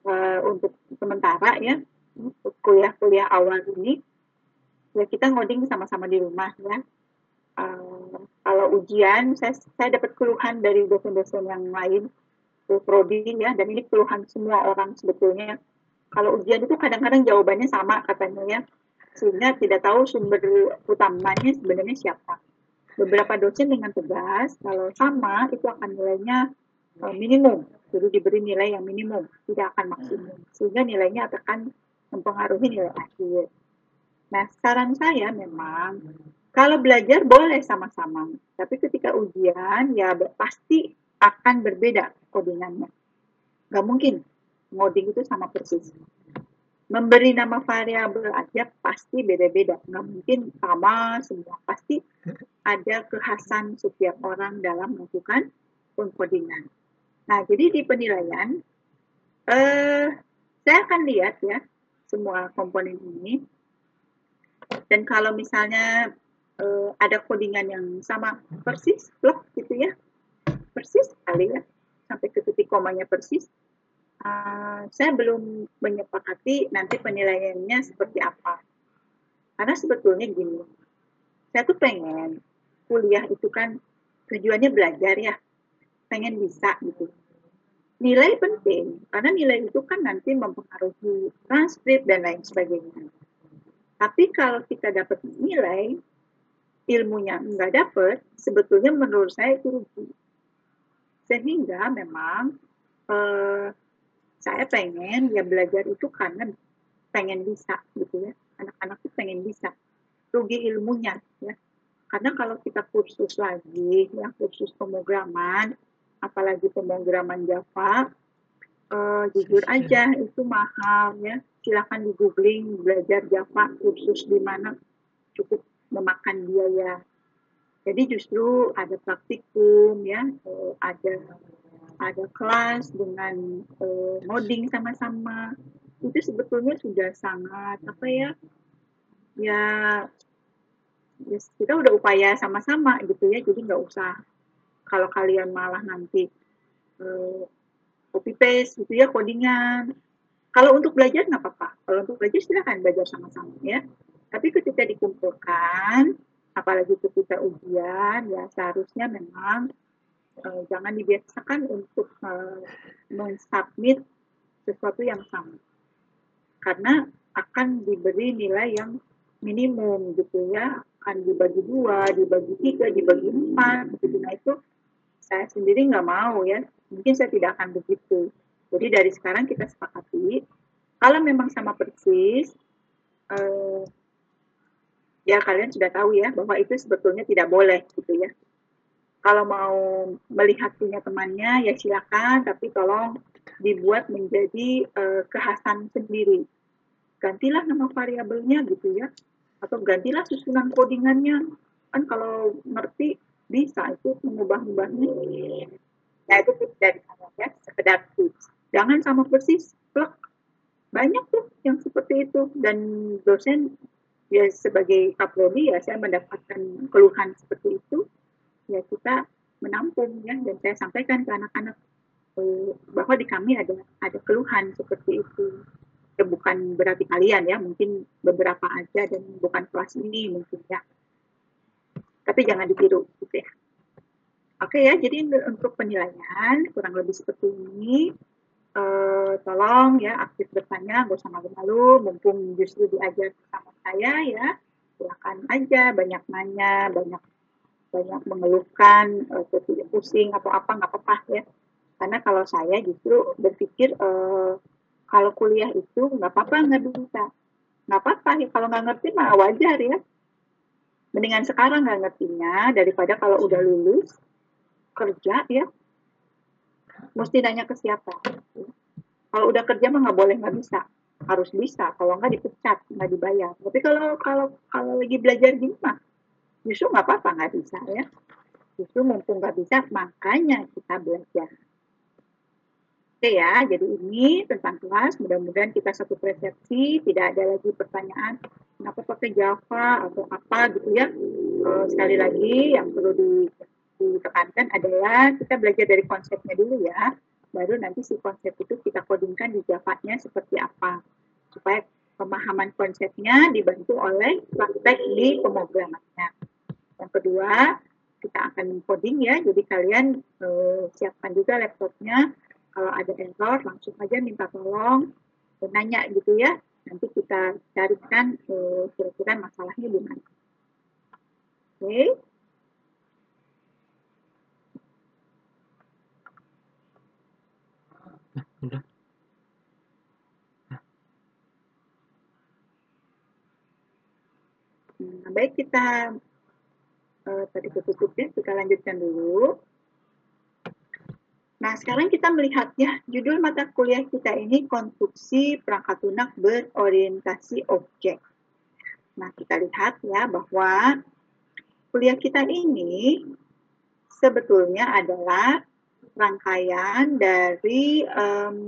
uh, untuk sementara ya kuliah-kuliah awal ini ya kita ngoding sama-sama di rumah ya. Uh, kalau ujian saya saya dapat keluhan dari dosen-dosen yang lain prodi ya dan ini keluhan semua orang sebetulnya. Kalau ujian itu kadang-kadang jawabannya sama katanya ya sehingga tidak tahu sumber utamanya sebenarnya siapa. Beberapa dosen dengan tegas kalau sama itu akan nilainya uh, minimum jadi diberi nilai yang minimum tidak akan maksimum sehingga nilainya akan mempengaruhi nilai akhir nah saran saya memang kalau belajar boleh sama-sama tapi ketika ujian ya pasti akan berbeda codingannya. Gak mungkin ngoding itu sama persis. Memberi nama variabel aja pasti beda-beda. Gak mungkin sama semua. Pasti ada kekhasan setiap orang dalam melakukan pengkodingan. Nah, jadi di penilaian, eh, saya akan lihat ya semua komponen ini. Dan kalau misalnya eh, ada codingan yang sama persis, blok gitu ya, persis sekali ya sampai ke titik komanya persis uh, saya belum menyepakati nanti penilaiannya seperti apa karena sebetulnya gini saya tuh pengen kuliah itu kan tujuannya belajar ya, pengen bisa gitu. Nilai penting, karena nilai itu kan nanti mempengaruhi transkrip dan lain sebagainya. Tapi kalau kita dapat nilai, ilmunya nggak dapat, sebetulnya menurut saya itu rugi. Sehingga memang eh, saya pengen ya belajar itu karena pengen bisa gitu ya. Anak-anak tuh pengen bisa. Rugi ilmunya ya karena kalau kita kursus lagi, ya kursus pemrograman, apalagi pemrograman Java, uh, jujur aja itu mahal ya. Silakan di googling belajar Java kursus di mana cukup memakan biaya. Jadi justru ada praktikum ya, uh, ada ada kelas dengan uh, modding sama-sama. Itu sebetulnya sudah sangat apa ya? Ya yes, kita udah upaya sama-sama gitu ya jadi nggak usah kalau kalian malah nanti uh, copy paste gitu ya codingan. Kalau untuk belajar nggak apa-apa. Kalau untuk belajar silahkan belajar sama-sama ya. Tapi ketika dikumpulkan apalagi ketika ujian ya seharusnya memang uh, jangan dibiasakan untuk uh, mensubmit sesuatu yang sama. Karena akan diberi nilai yang minimum gitu ya. Akan dibagi dua, dibagi tiga, dibagi empat, gitu. Nah itu saya sendiri nggak mau ya. Mungkin saya tidak akan begitu. Jadi dari sekarang kita sepakati, kalau memang sama persis, eh, ya kalian sudah tahu ya bahwa itu sebetulnya tidak boleh gitu ya. Kalau mau melihat punya temannya ya silakan, tapi tolong dibuat menjadi uh, kekhasan sendiri. Gantilah nama variabelnya gitu ya atau gantilah susunan codingannya kan kalau ngerti bisa itu mengubah-ubahnya nah itu tips dari saya ya sekedar tips. Jangan sama persis plek. Banyak tuh yang seperti itu. Dan dosen ya sebagai kaprodi ya saya mendapatkan keluhan seperti itu. Ya kita menampung ya. Dan saya sampaikan ke anak-anak eh, bahwa di kami ada ada keluhan seperti itu. Ya bukan berarti kalian ya. Mungkin beberapa aja dan bukan kelas ini mungkin ya tapi jangan ditiru gitu ya oke ya jadi untuk penilaian kurang lebih seperti ini. Uh, tolong ya aktif bertanya gak usah malu-malu mumpung justru diajar sama saya ya silakan aja banyak nanya banyak banyak mengeluhkan uh, pusing atau apa nggak apa-apa ya. Karena kalau saya justru berpikir uh, kalau kuliah itu nggak apa-apa nggak bisa. Nggak apa-apa ya kalau nggak ngerti mah wajar ya mendingan sekarang nggak ngertinya daripada kalau udah lulus kerja ya. Mesti nanya ke siapa. Kalau udah kerja mah nggak boleh nggak bisa. Harus bisa kalau nggak dipecat nggak dibayar. Tapi kalau kalau kalau lagi belajar gini mah justru nggak apa-apa nggak bisa ya. Justru mumpung nggak bisa makanya kita belajar Oke ya, jadi ini tentang kelas. Mudah-mudahan kita satu persepsi, tidak ada lagi pertanyaan kenapa pakai Java atau apa gitu ya. Uh, sekali lagi yang perlu ditekankan adalah kita belajar dari konsepnya dulu ya. Baru nanti si konsep itu kita codingkan di Java-nya seperti apa. Supaya pemahaman konsepnya dibantu oleh praktek di pemrogramannya. Yang kedua, kita akan coding ya. Jadi kalian uh, siapkan juga laptopnya kalau ada error langsung aja minta tolong nanya gitu ya nanti kita carikan eh, kira-kira masalahnya di mana oke okay. Nah, baik kita uh, tadi ketutup ya, kita lanjutkan dulu. Nah, sekarang kita melihatnya, judul mata kuliah kita ini konstruksi perangkat lunak berorientasi objek. Nah, kita lihat ya bahwa kuliah kita ini sebetulnya adalah rangkaian dari um,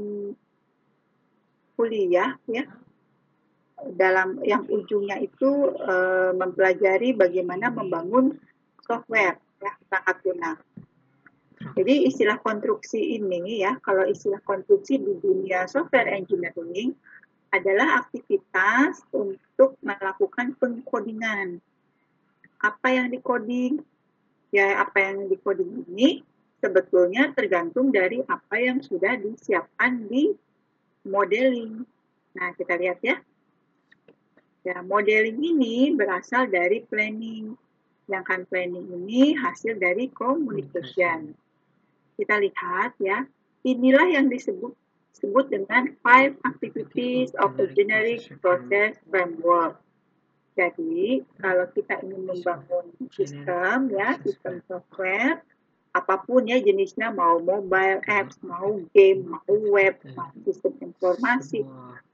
kuliah ya dalam yang ujungnya itu uh, mempelajari bagaimana membangun software ya perangkat lunak. Jadi istilah konstruksi ini ya, kalau istilah konstruksi di dunia software engineering adalah aktivitas untuk melakukan pengkodingan. Apa yang dikoding? Ya, apa yang di coding ini sebetulnya tergantung dari apa yang sudah disiapkan di modeling. Nah, kita lihat ya. Ya, modeling ini berasal dari planning. Sedangkan planning ini hasil dari communication. Kita lihat ya, inilah yang disebut disebut dengan five activities of a generic process framework. Jadi, kalau kita ingin membangun sistem ya, sistem software, apa pun ya jenisnya mau mobile apps, mau game, mau web, mau sistem informasi.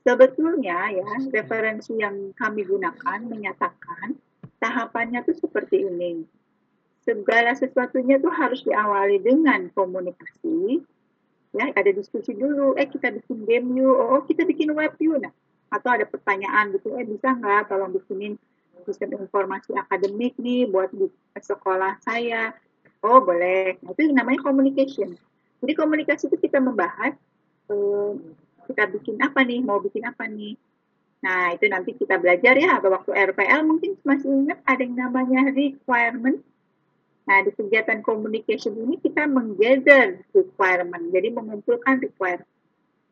Sebetulnya ya referensi yang kami gunakan menyatakan tahapannya tuh seperti ini. Segala sesuatunya tuh harus diawali dengan komunikasi, ya ada diskusi dulu, eh kita bikin game yuk, oh kita bikin web yuk, nah atau ada pertanyaan gitu, eh bisa nggak tolong bikinin sistem informasi akademik nih buat di sekolah saya, Oh boleh. Nah, itu namanya communication. Jadi komunikasi itu kita membahas eh, kita bikin apa nih, mau bikin apa nih. Nah itu nanti kita belajar ya atau waktu RPL mungkin masih ingat ada yang namanya requirement. Nah di kegiatan communication ini kita menggather requirement, jadi mengumpulkan requirement.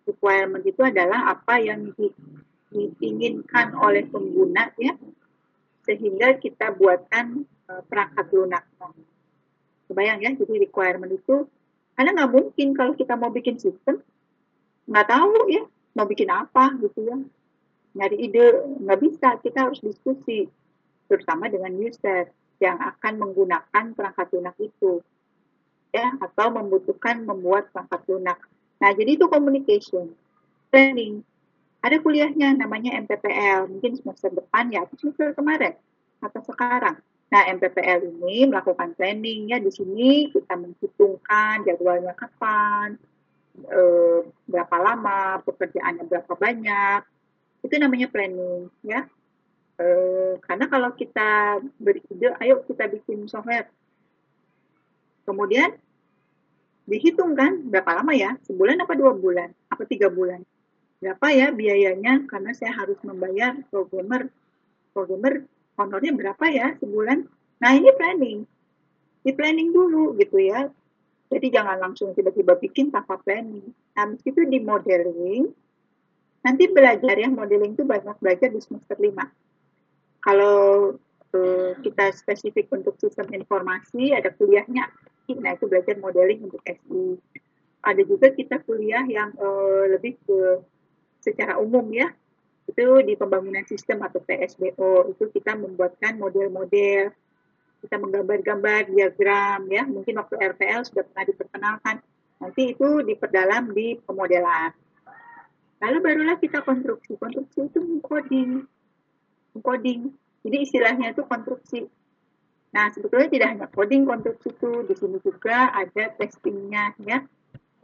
Requirement itu adalah apa yang di, diinginkan oleh pengguna ya, sehingga kita buatkan uh, perangkat lunak. Kebayang ya, jadi requirement itu karena nggak mungkin kalau kita mau bikin sistem nggak tahu ya mau bikin apa gitu ya nyari ide nggak bisa kita harus diskusi terutama dengan user yang akan menggunakan perangkat lunak itu ya atau membutuhkan membuat perangkat lunak nah jadi itu communication training ada kuliahnya namanya MPPL mungkin semester depan ya atau semester kemarin atau sekarang Nah, MPPL ini melakukan planning ya di sini kita menghitungkan jadwalnya kapan, e, berapa lama, pekerjaannya berapa banyak. Itu namanya planning ya. E, karena kalau kita beride, ayo kita bikin software. Kemudian dihitung kan berapa lama ya, sebulan apa dua bulan, apa tiga bulan. Berapa ya biayanya karena saya harus membayar programmer programmer honornya berapa ya sebulan. Nah ini planning, di planning dulu gitu ya. Jadi jangan langsung tiba-tiba bikin tanpa planning. Nah itu di modeling, nanti belajar ya modeling itu banyak belajar di semester 5. Kalau uh, kita spesifik untuk sistem informasi, ada kuliahnya, nah itu belajar modeling untuk SI. Ada juga kita kuliah yang uh, lebih ke secara umum ya, itu di pembangunan sistem atau PSBO itu kita membuatkan model-model. Kita menggambar-gambar diagram ya. Mungkin waktu RPL sudah pernah diperkenalkan. Nanti itu diperdalam di pemodelan. Lalu barulah kita konstruksi. Konstruksi itu mengcoding mengcoding jadi istilahnya itu konstruksi nah sebetulnya tidak hanya coding konstruksi itu di sini juga ada testingnya ya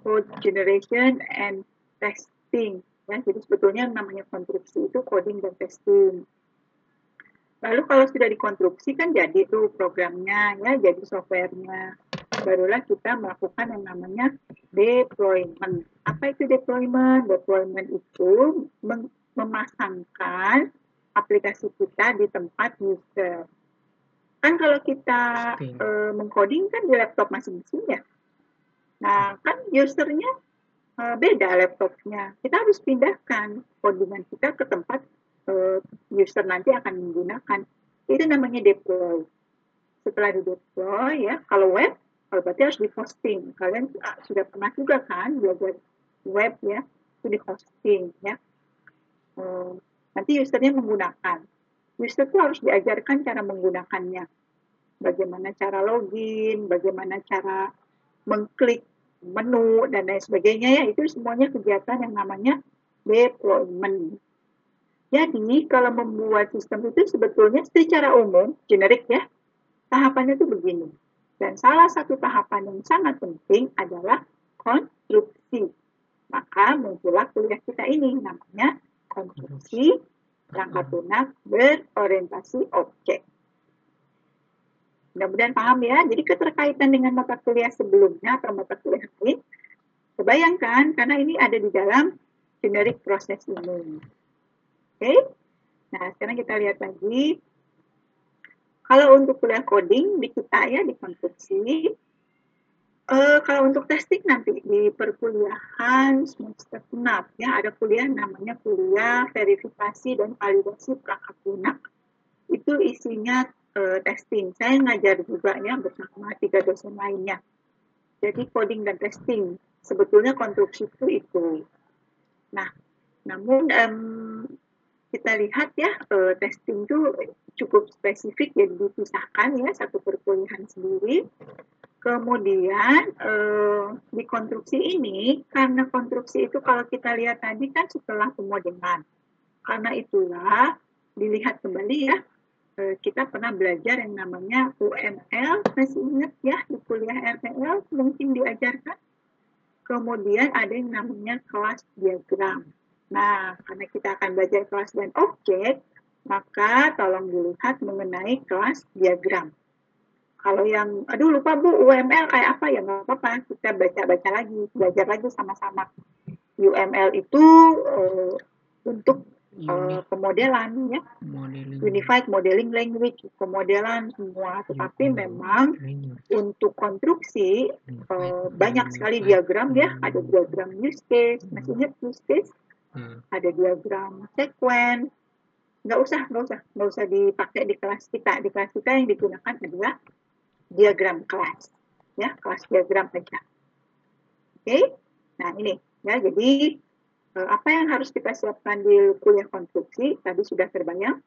code generation and testing Ya, jadi sebetulnya namanya konstruksi itu coding dan testing. Lalu kalau sudah dikonstruksi kan jadi tuh programnya ya, jadi softwarenya. Barulah kita melakukan yang namanya deployment. Apa itu deployment? Deployment itu memasangkan aplikasi kita di tempat user. Kan kalau kita e, mengcoding kan di laptop masing-masing ya. Nah, kan usernya uh, beda laptopnya. Kita harus pindahkan codingan kita ke tempat uh, user nanti akan menggunakan. Itu namanya deploy. Setelah di deploy ya, kalau web, kalau berarti harus di hosting. Kalian uh, sudah pernah juga kan belajar web ya, itu di hosting ya. Nanti usernya menggunakan. User itu harus diajarkan cara menggunakannya. Bagaimana cara login, bagaimana cara mengklik menu dan lain sebagainya ya itu semuanya kegiatan yang namanya deployment. Jadi kalau membuat sistem itu sebetulnya secara umum generik ya tahapannya itu begini. Dan salah satu tahapan yang sangat penting adalah konstruksi. Maka muncullah kuliah kita ini namanya konstruksi perangkat lunak berorientasi objek. Mudah-mudahan paham ya. Jadi keterkaitan dengan mata kuliah sebelumnya atau mata kuliah lain, kebayangkan karena ini ada di dalam generic proses ini. Oke? Okay? Nah, sekarang kita lihat lagi. kalau untuk kuliah coding di kita ya di konstruksi, uh, kalau untuk testing nanti di perkuliahan semester genap ya ada kuliah namanya kuliah verifikasi dan validasi perangkat lunak. Itu isinya uh, testing. Saya ngajar juga ya bersama tiga dosen lainnya. Jadi coding dan testing sebetulnya konstruksi itu itu. Nah, namun um, kita lihat ya uh, testing itu cukup spesifik jadi dipisahkan ya satu perkuliahan sendiri. Kemudian uh, di konstruksi ini karena konstruksi itu kalau kita lihat tadi kan setelah pemodelan. Karena itulah dilihat kembali ya uh, kita pernah belajar yang namanya UML masih ingat ya di kuliah RTL mungkin diajarkan. Kemudian ada yang namanya kelas diagram. Nah, karena kita akan belajar kelas dan objek, maka tolong dilihat mengenai kelas diagram. Kalau yang, aduh lupa Bu, UML kayak apa? Ya, nggak apa-apa, kita baca-baca lagi, belajar lagi sama-sama. UML itu uh, untuk uh, pemodelan ya, modeling. Unified Modeling Language, pemodelan semua. Tetapi memang untuk konstruksi uh, banyak sekali diagram ya, ada diagram use case, masih ingat use case? hmm. ada diagram sekuen nggak usah nggak usah. Nggak usah dipakai di kelas kita. Di kelas kita yang digunakan adalah diagram kelas. Ya kelas diagram saja oke? Okay? nah ini. Ya jadi eh, apa yang harus kita siapkan di kuliah konstruksi? Tadi sudah terbayang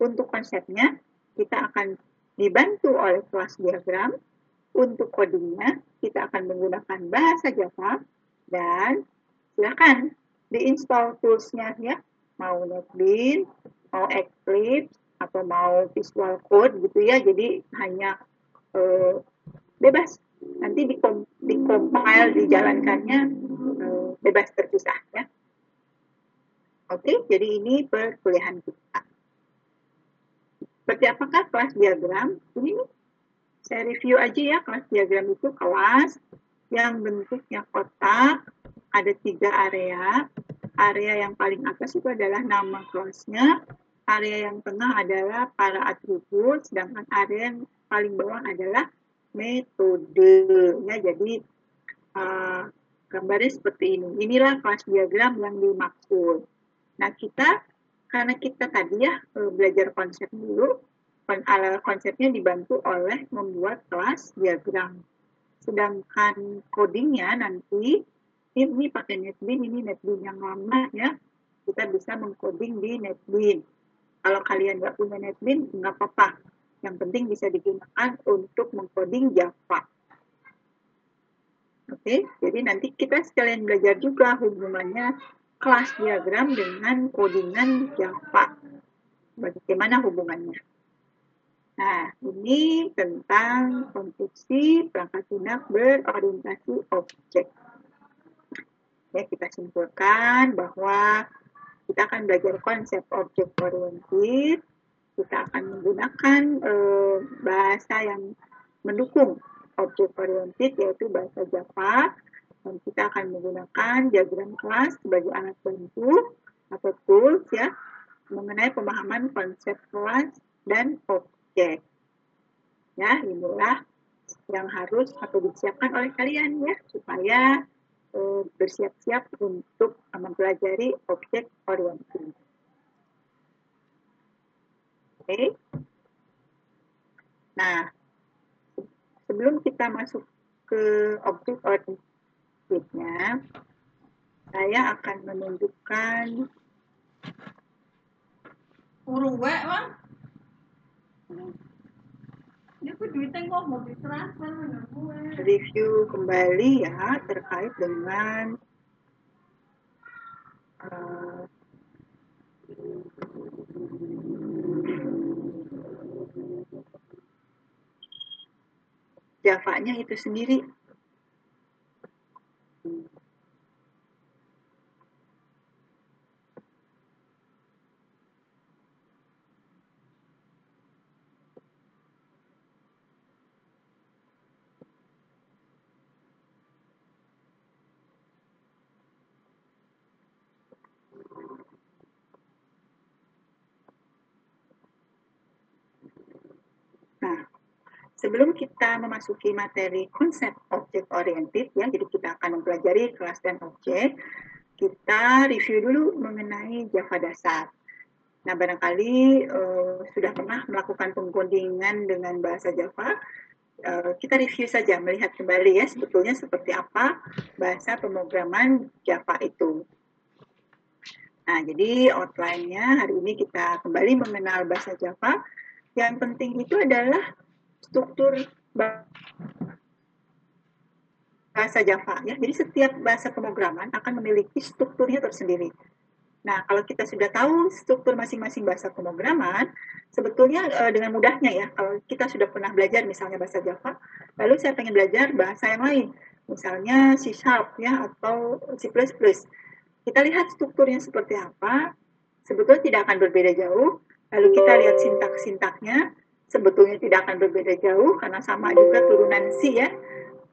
untuk konsepnya kita akan dibantu oleh kelas diagram. Untuk codingnya kita akan menggunakan bahasa Java. Dan silakan diinstal toolsnya ya. Mau NetBeans mau Eclipse atau mau Visual Code gitu ya. Jadi hanya uh, bebas. Nanti di compile dijalankannya uh, bebas terpisah ya oke jadi ini perkuliahan kita. Seperti apakah kelas diagram? Ini saya review aja ya kelas diagram itu kelas yang bentuknya kotak ada tiga area. Area yang paling atas itu adalah nama kelasnya, area yang tengah adalah para atribut, sedangkan area yang paling bawah adalah metode. Ya, jadi uh, gambarnya seperti ini. Inilah kelas diagram yang dimaksud. Nah, kita karena kita tadi ya eh, belajar konsep dulu, konsepnya dibantu oleh membuat kelas diagram. Sedangkan codingnya nanti ini pakai NetBeans, ini NetBeans yang lama ya. Kita bisa mengcoding di NetBeans. Kalau kalian nggak punya NetBeans, nggak apa-apa. Yang penting bisa digunakan untuk mengcoding Java. Oke, jadi nanti kita sekalian belajar juga hubungannya kelas diagram dengan codingan Java. Bagaimana hubungannya? Nah, ini tentang konstruksi perangkat lunak berorientasi objek ya kita simpulkan bahwa kita akan belajar konsep objek oriented kita akan menggunakan eh, bahasa yang mendukung objek oriented yaitu bahasa Java dan kita akan menggunakan diagram kelas sebagai alat bantu atau tools ya mengenai pemahaman konsep kelas dan objek ya inilah yang harus atau disiapkan oleh kalian ya supaya uh, bersiap-siap untuk mempelajari objek oriented. Oke. Okay. Nah, sebelum kita masuk ke objek orientednya, saya akan menunjukkan urung Bang. Review kembali ya terkait dengan uh, Java-nya itu sendiri. Sebelum kita memasuki materi konsep objek oriented ya, jadi kita akan mempelajari kelas dan objek, kita review dulu mengenai Java dasar. Nah, barangkali uh, sudah pernah melakukan pengkodingan dengan bahasa Java, uh, kita review saja, melihat kembali ya sebetulnya seperti apa bahasa pemrograman Java itu. Nah, jadi outline-nya hari ini kita kembali mengenal bahasa Java. Yang penting itu adalah struktur bahasa Java ya. Jadi setiap bahasa pemrograman akan memiliki strukturnya tersendiri. Nah, kalau kita sudah tahu struktur masing-masing bahasa pemrograman, sebetulnya e, dengan mudahnya ya, kalau kita sudah pernah belajar misalnya bahasa Java, lalu saya pengen belajar bahasa yang lain, misalnya C Sharp ya atau C++. Kita lihat strukturnya seperti apa, sebetulnya tidak akan berbeda jauh. Lalu kita lihat sintak-sintaknya, sebetulnya tidak akan berbeda jauh karena sama juga turunan C ya.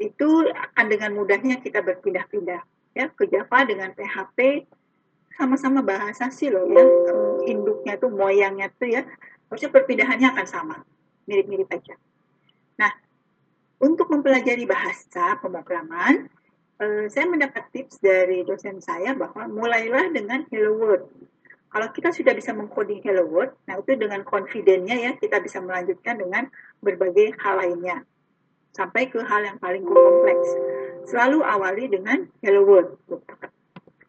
Itu akan dengan mudahnya kita berpindah-pindah ya ke Java dengan PHP sama-sama bahasa C loh ya. Induknya tuh moyangnya tuh ya harusnya perpindahannya akan sama. Mirip-mirip aja. Nah, untuk mempelajari bahasa pemrograman, eh, saya mendapat tips dari dosen saya bahwa mulailah dengan Hello World kalau kita sudah bisa mengcoding Hello World, nah itu dengan confident-nya ya kita bisa melanjutkan dengan berbagai hal lainnya. Sampai ke hal yang paling kompleks. Selalu awali dengan Hello World.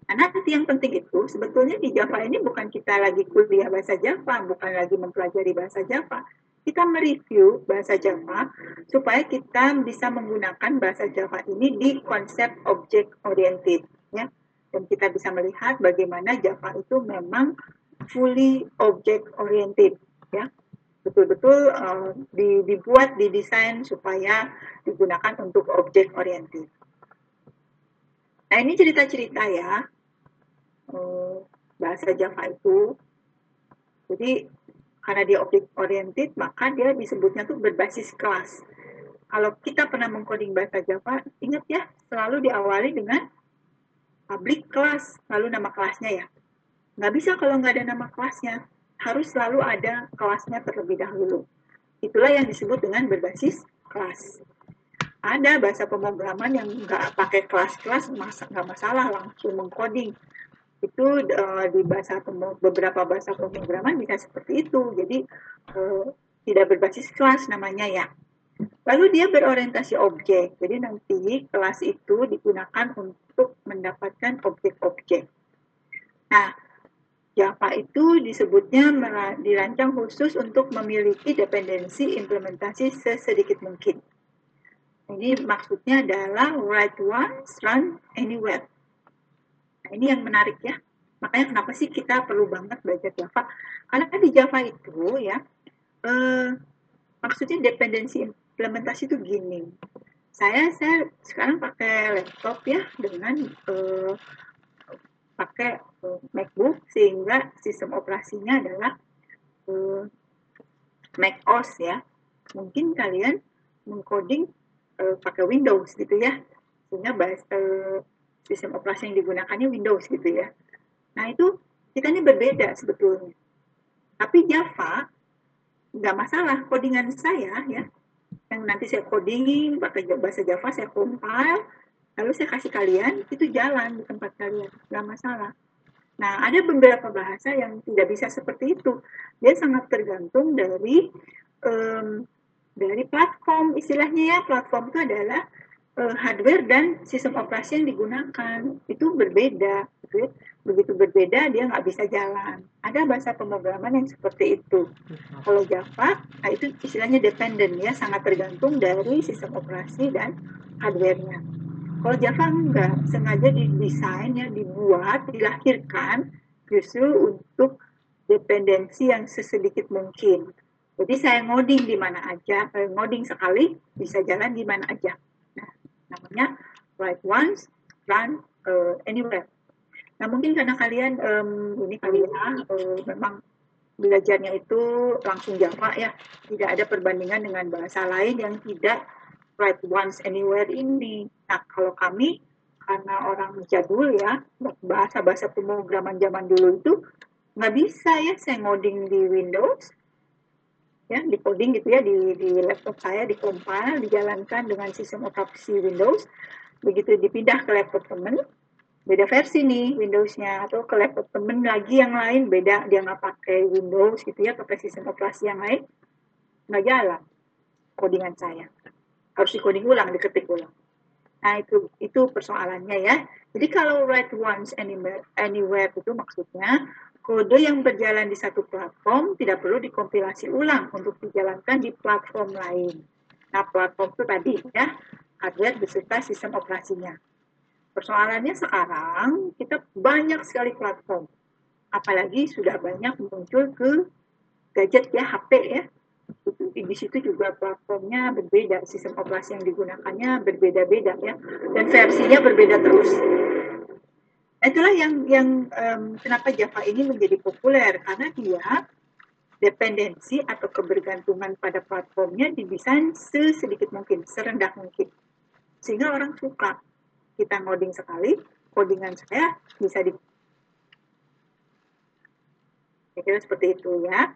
Nah, nanti yang penting itu sebetulnya di Java ini bukan kita lagi kuliah bahasa Java, bukan lagi mempelajari bahasa Java. Kita mereview bahasa Java supaya kita bisa menggunakan bahasa Java ini di konsep object oriented. Ya dan kita bisa melihat bagaimana Java itu memang fully object oriented ya betul-betul uh, dibuat didesain supaya digunakan untuk object oriented. Nah ini cerita-cerita ya uh, bahasa Java itu. Jadi karena dia object oriented maka dia disebutnya tuh berbasis kelas. Kalau kita pernah mengcoding bahasa Java, ingat ya selalu diawali dengan public kelas, lalu nama kelasnya ya. Nggak bisa kalau nggak ada nama kelasnya. Harus selalu ada kelasnya terlebih dahulu. Itulah yang disebut dengan berbasis kelas. Ada bahasa pemrograman yang nggak pakai kelas-kelas, nggak masalah, langsung mengcoding. Itu uh, di bahasa beberapa bahasa pemrograman bisa seperti itu. Jadi uh, tidak berbasis kelas namanya ya. Lalu dia berorientasi objek. Jadi nanti kelas itu digunakan untuk mendapatkan objek-objek. Nah, Java itu disebutnya dirancang khusus untuk memiliki dependensi implementasi sesedikit mungkin. Jadi maksudnya adalah write once, run anywhere. Nah, ini yang menarik ya. Makanya kenapa sih kita perlu banget belajar Java? Karena di Java itu ya, eh, maksudnya dependensi implementasi itu gini. Saya saya sekarang pakai laptop ya dengan uh, pakai uh, MacBook sehingga sistem operasinya adalah uh, Mac OS ya. Mungkin kalian mengcoding uh, pakai Windows gitu ya. Sehingga bahas, uh, sistem operasi yang digunakannya Windows gitu ya. Nah itu kita ini berbeda sebetulnya. Tapi Java nggak masalah codingan saya ya yang nanti saya coding pakai bahasa Java saya compile lalu saya kasih kalian itu jalan di tempat kalian nggak masalah. Nah ada beberapa bahasa yang tidak bisa seperti itu. Dia sangat tergantung dari um, dari platform istilahnya ya platform itu adalah uh, hardware dan sistem operasi yang digunakan itu berbeda gitu ya begitu berbeda dia nggak bisa jalan. Ada bahasa pemrograman yang seperti itu. Kalau Java, nah itu istilahnya dependent ya, sangat tergantung dari sistem operasi dan hardware-nya. Kalau Java enggak, sengaja didesain ya, dibuat, dilahirkan justru untuk dependensi yang sesedikit mungkin. Jadi saya ngoding di mana aja, eh, ngoding sekali bisa jalan di mana aja. Namanya write once, run uh, anywhere. Nah mungkin karena kalian um, ini kali ya uh, memang belajarnya itu langsung Java ya, tidak ada perbandingan dengan bahasa lain yang tidak write once anywhere ini. Nah kalau kami karena orang jadul ya, bahasa-bahasa pemrograman zaman dulu itu nggak bisa ya saya ngoding di Windows, ya di coding gitu ya di, di laptop saya di compile dijalankan dengan sistem operasi Windows. Begitu dipindah ke laptop temen beda versi nih Windowsnya atau ke laptop temen lagi yang lain beda dia nggak pakai Windows gitu ya pakai sistem operasi yang lain nggak jalan codingan saya. Harus di coding ulang diketik ulang. Nah itu itu persoalannya ya. Jadi kalau write once anywhere, anywhere itu maksudnya kode yang berjalan di satu platform tidak perlu dikompilasi ulang untuk dijalankan di platform lain. Nah, platform itu tadi ya, hardware beserta sistem operasinya. Persoalannya sekarang kita banyak sekali platform. Apalagi sudah banyak muncul ke gadget ya, HP ya. Di situ juga platformnya berbeda, sistem operasi yang digunakannya berbeda-beda ya. Dan versinya berbeda terus itulah yang yang um, kenapa Java ini menjadi populer karena dia dependensi atau kebergantungan pada platformnya didesain sesedikit mungkin, serendah mungkin. Sehingga orang suka. Kita ngoding sekali, codingan saya bisa di kira seperti itu ya.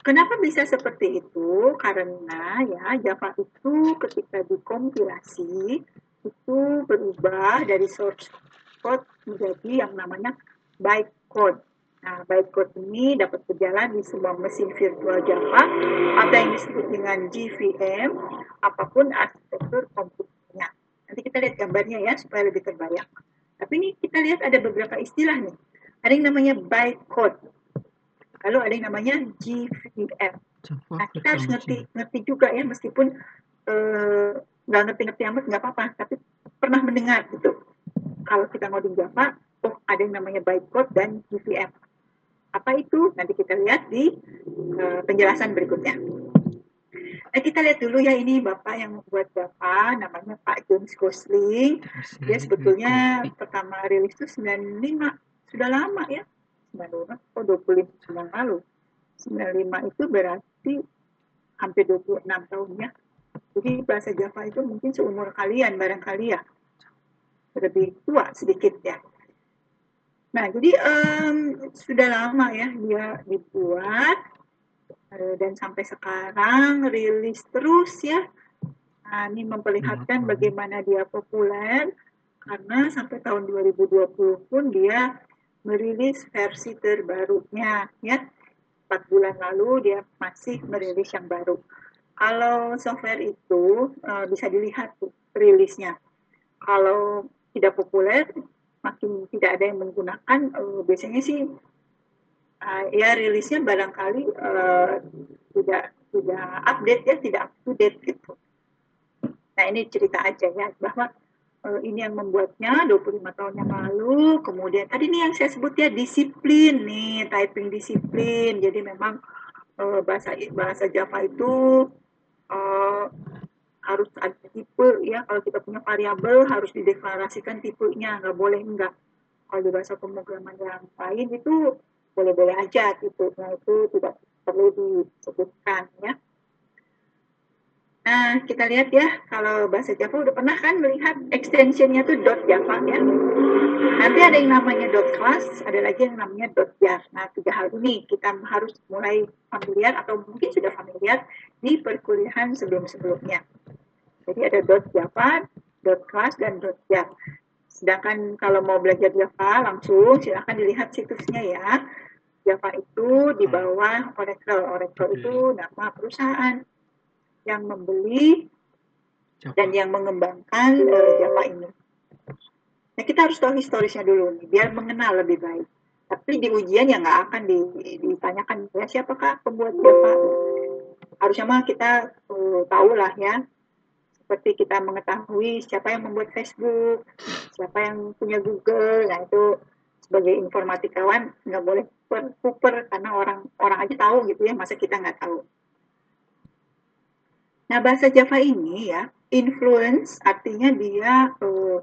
Kenapa bisa seperti itu? Karena ya Java itu ketika dikompilasi itu berubah dari source code menjadi yang namanya bytecode. Nah, bytecode ini dapat berjalan di sebuah mesin virtual Java atau yang disebut dengan GVM, apa pun arsitektur komputernya. Nanti kita lihat gambarnya ya supaya lebih terbayang. Tapi ini kita lihat ada beberapa istilah nih. Ada yang namanya bytecode. Lalu ada yang namanya GVM. Nah, kita harus ngerti ngerti juga ya meskipun eh, nggak uh, ngerti-ngerti amat nggak apa-apa, tapi pernah mendengar gitu kalau kita ngoding Java, oh ada yang namanya bytecode dan GVM. Apa itu? Nanti kita lihat di uh, penjelasan berikutnya. Nah, kita lihat dulu ya ini Bapak yang membuat Java, namanya Pak James Gosling. Dia sebetulnya pertama rilis itu 95, sudah lama ya. 95, oh 25 tahun lalu. 95 itu berarti hampir 26 tahun ya. Jadi bahasa Java itu mungkin seumur kalian barangkali ya lebih tua sedikit ya. Nah, jadi um, sudah lama ya dia dibuat uh, dan sampai sekarang rilis terus ya. Nah, ini memperlihatkan bagaimana dia populer karena sampai tahun 2020 pun dia merilis versi terbarunya ya. Empat bulan lalu dia masih merilis yang baru. Kalau software itu uh, bisa dilihat tuh rilisnya. Kalau tidak populer, makin tidak ada yang menggunakan. Uh, biasanya sih uh, ya rilisnya barangkali uh, tidak tidak update ya, tidak up to date gitu. Nah ini cerita aja ya bahwa uh, ini yang membuatnya 25 tahun yang lalu. Kemudian tadi ini yang saya sebut ya disiplin nih, typing disiplin. Jadi memang uh, bahasa bahasa Java itu uh, harus ada tipe ya kalau kita punya variabel harus dideklarasikan tipenya nggak boleh enggak kalau di bahasa pemrograman yang lain itu boleh-boleh aja tipenya itu tidak perlu disebutkan ya Nah, kita lihat ya, kalau bahasa Java udah pernah kan melihat extensionnya tuh Java ya. Nanti ada yang namanya dot class, ada lagi yang namanya dot jar. Nah, tiga hal ini kita harus mulai familiar atau mungkin sudah familiar di perkuliahan sebelum-sebelumnya. Jadi ada dot Java, dot class, dan dot jar. Sedangkan kalau mau belajar Java langsung silahkan dilihat situsnya ya. Java itu di bawah Oracle. Oracle itu nama perusahaan yang membeli dan yang mengembangkan uh, Java ini. Nah kita harus tahu historisnya dulu nih, biar mengenal lebih baik. Tapi di ujian ya nggak akan ditanyakan ya siapakah pembuat Java. Harusnya mah kita uh, tahu lah ya seperti kita mengetahui siapa yang membuat Facebook, siapa yang punya Google, nah itu sebagai informatikawan nggak boleh super karena orang orang aja tahu gitu ya, masa kita nggak tahu. Nah bahasa Java ini ya influence artinya dia uh,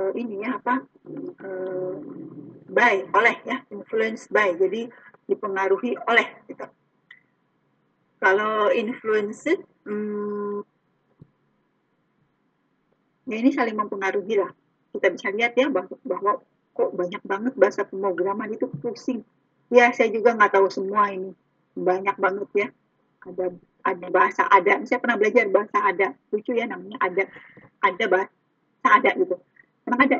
uh, ini ya apa uh, by oleh ya influence by jadi dipengaruhi oleh gitu. Kalau influence hmm, ya ini saling mempengaruhi lah. Kita bisa lihat ya bahwa, bahwa kok banyak banget bahasa pemrograman itu pusing. Ya saya juga nggak tahu semua ini. banyak banget ya. Ada ada bahasa ada. Saya pernah belajar bahasa ada. Lucu ya namanya ada. Ada bahasa ada gitu. Emang ada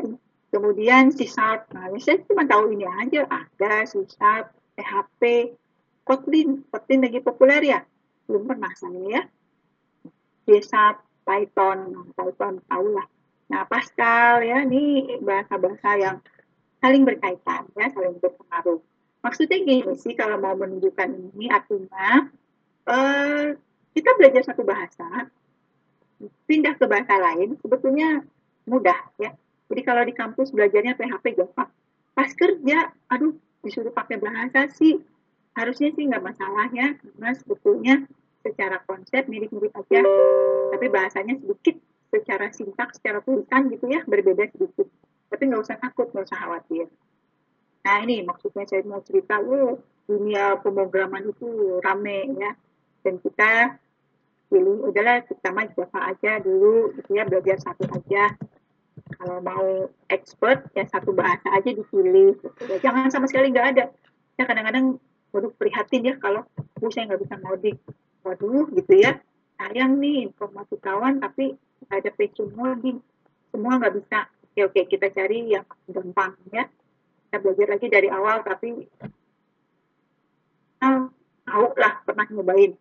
kemudian C sharp nah saya cuma tahu ini aja. Ada C sharp PHP Kotlin. Kotlin lagi populer ya? Belum pernah saya ya Sharp Python Python tahu lah nah Pascal ya ini bahasa-bahasa yang saling berkaitan ya saling berpengaruh. Maksudnya gini sih kalau mau menunjukkan ini artinya uh, kita belajar satu bahasa pindah ke bahasa lain sebetulnya mudah ya. Jadi kalau di kampus belajarnya PHP Java pas kerja aduh disuruh pakai bahasa sih. Harusnya sih nggak masalah ya karena sebetulnya secara konsep mirip-mirip aja tapi bahasanya sedikit secara sintaks secara tulisan gitu ya berbeda sedikit tapi nggak usah takut nggak usah khawatir Nah ini maksudnya saya mau cerita, oh, dunia pemrograman itu rame ya. Dan kita pilih, udahlah mah Java aja dulu, gitu ya, belajar satu aja. Kalau mau expert, ya satu bahasa aja dipilih. Gitu. Ya, jangan sama sekali nggak ada. Ya kadang-kadang waduh prihatin ya kalau oh, saya nggak bisa ngoding. Waduh gitu ya. Sayang nih informasi kawan tapi ada passion ngoding. Semua nggak bisa. Oke, oke kita cari yang gampang ya. Kita belajar lagi dari awal tapi ah, tahu lah pernah nyobain.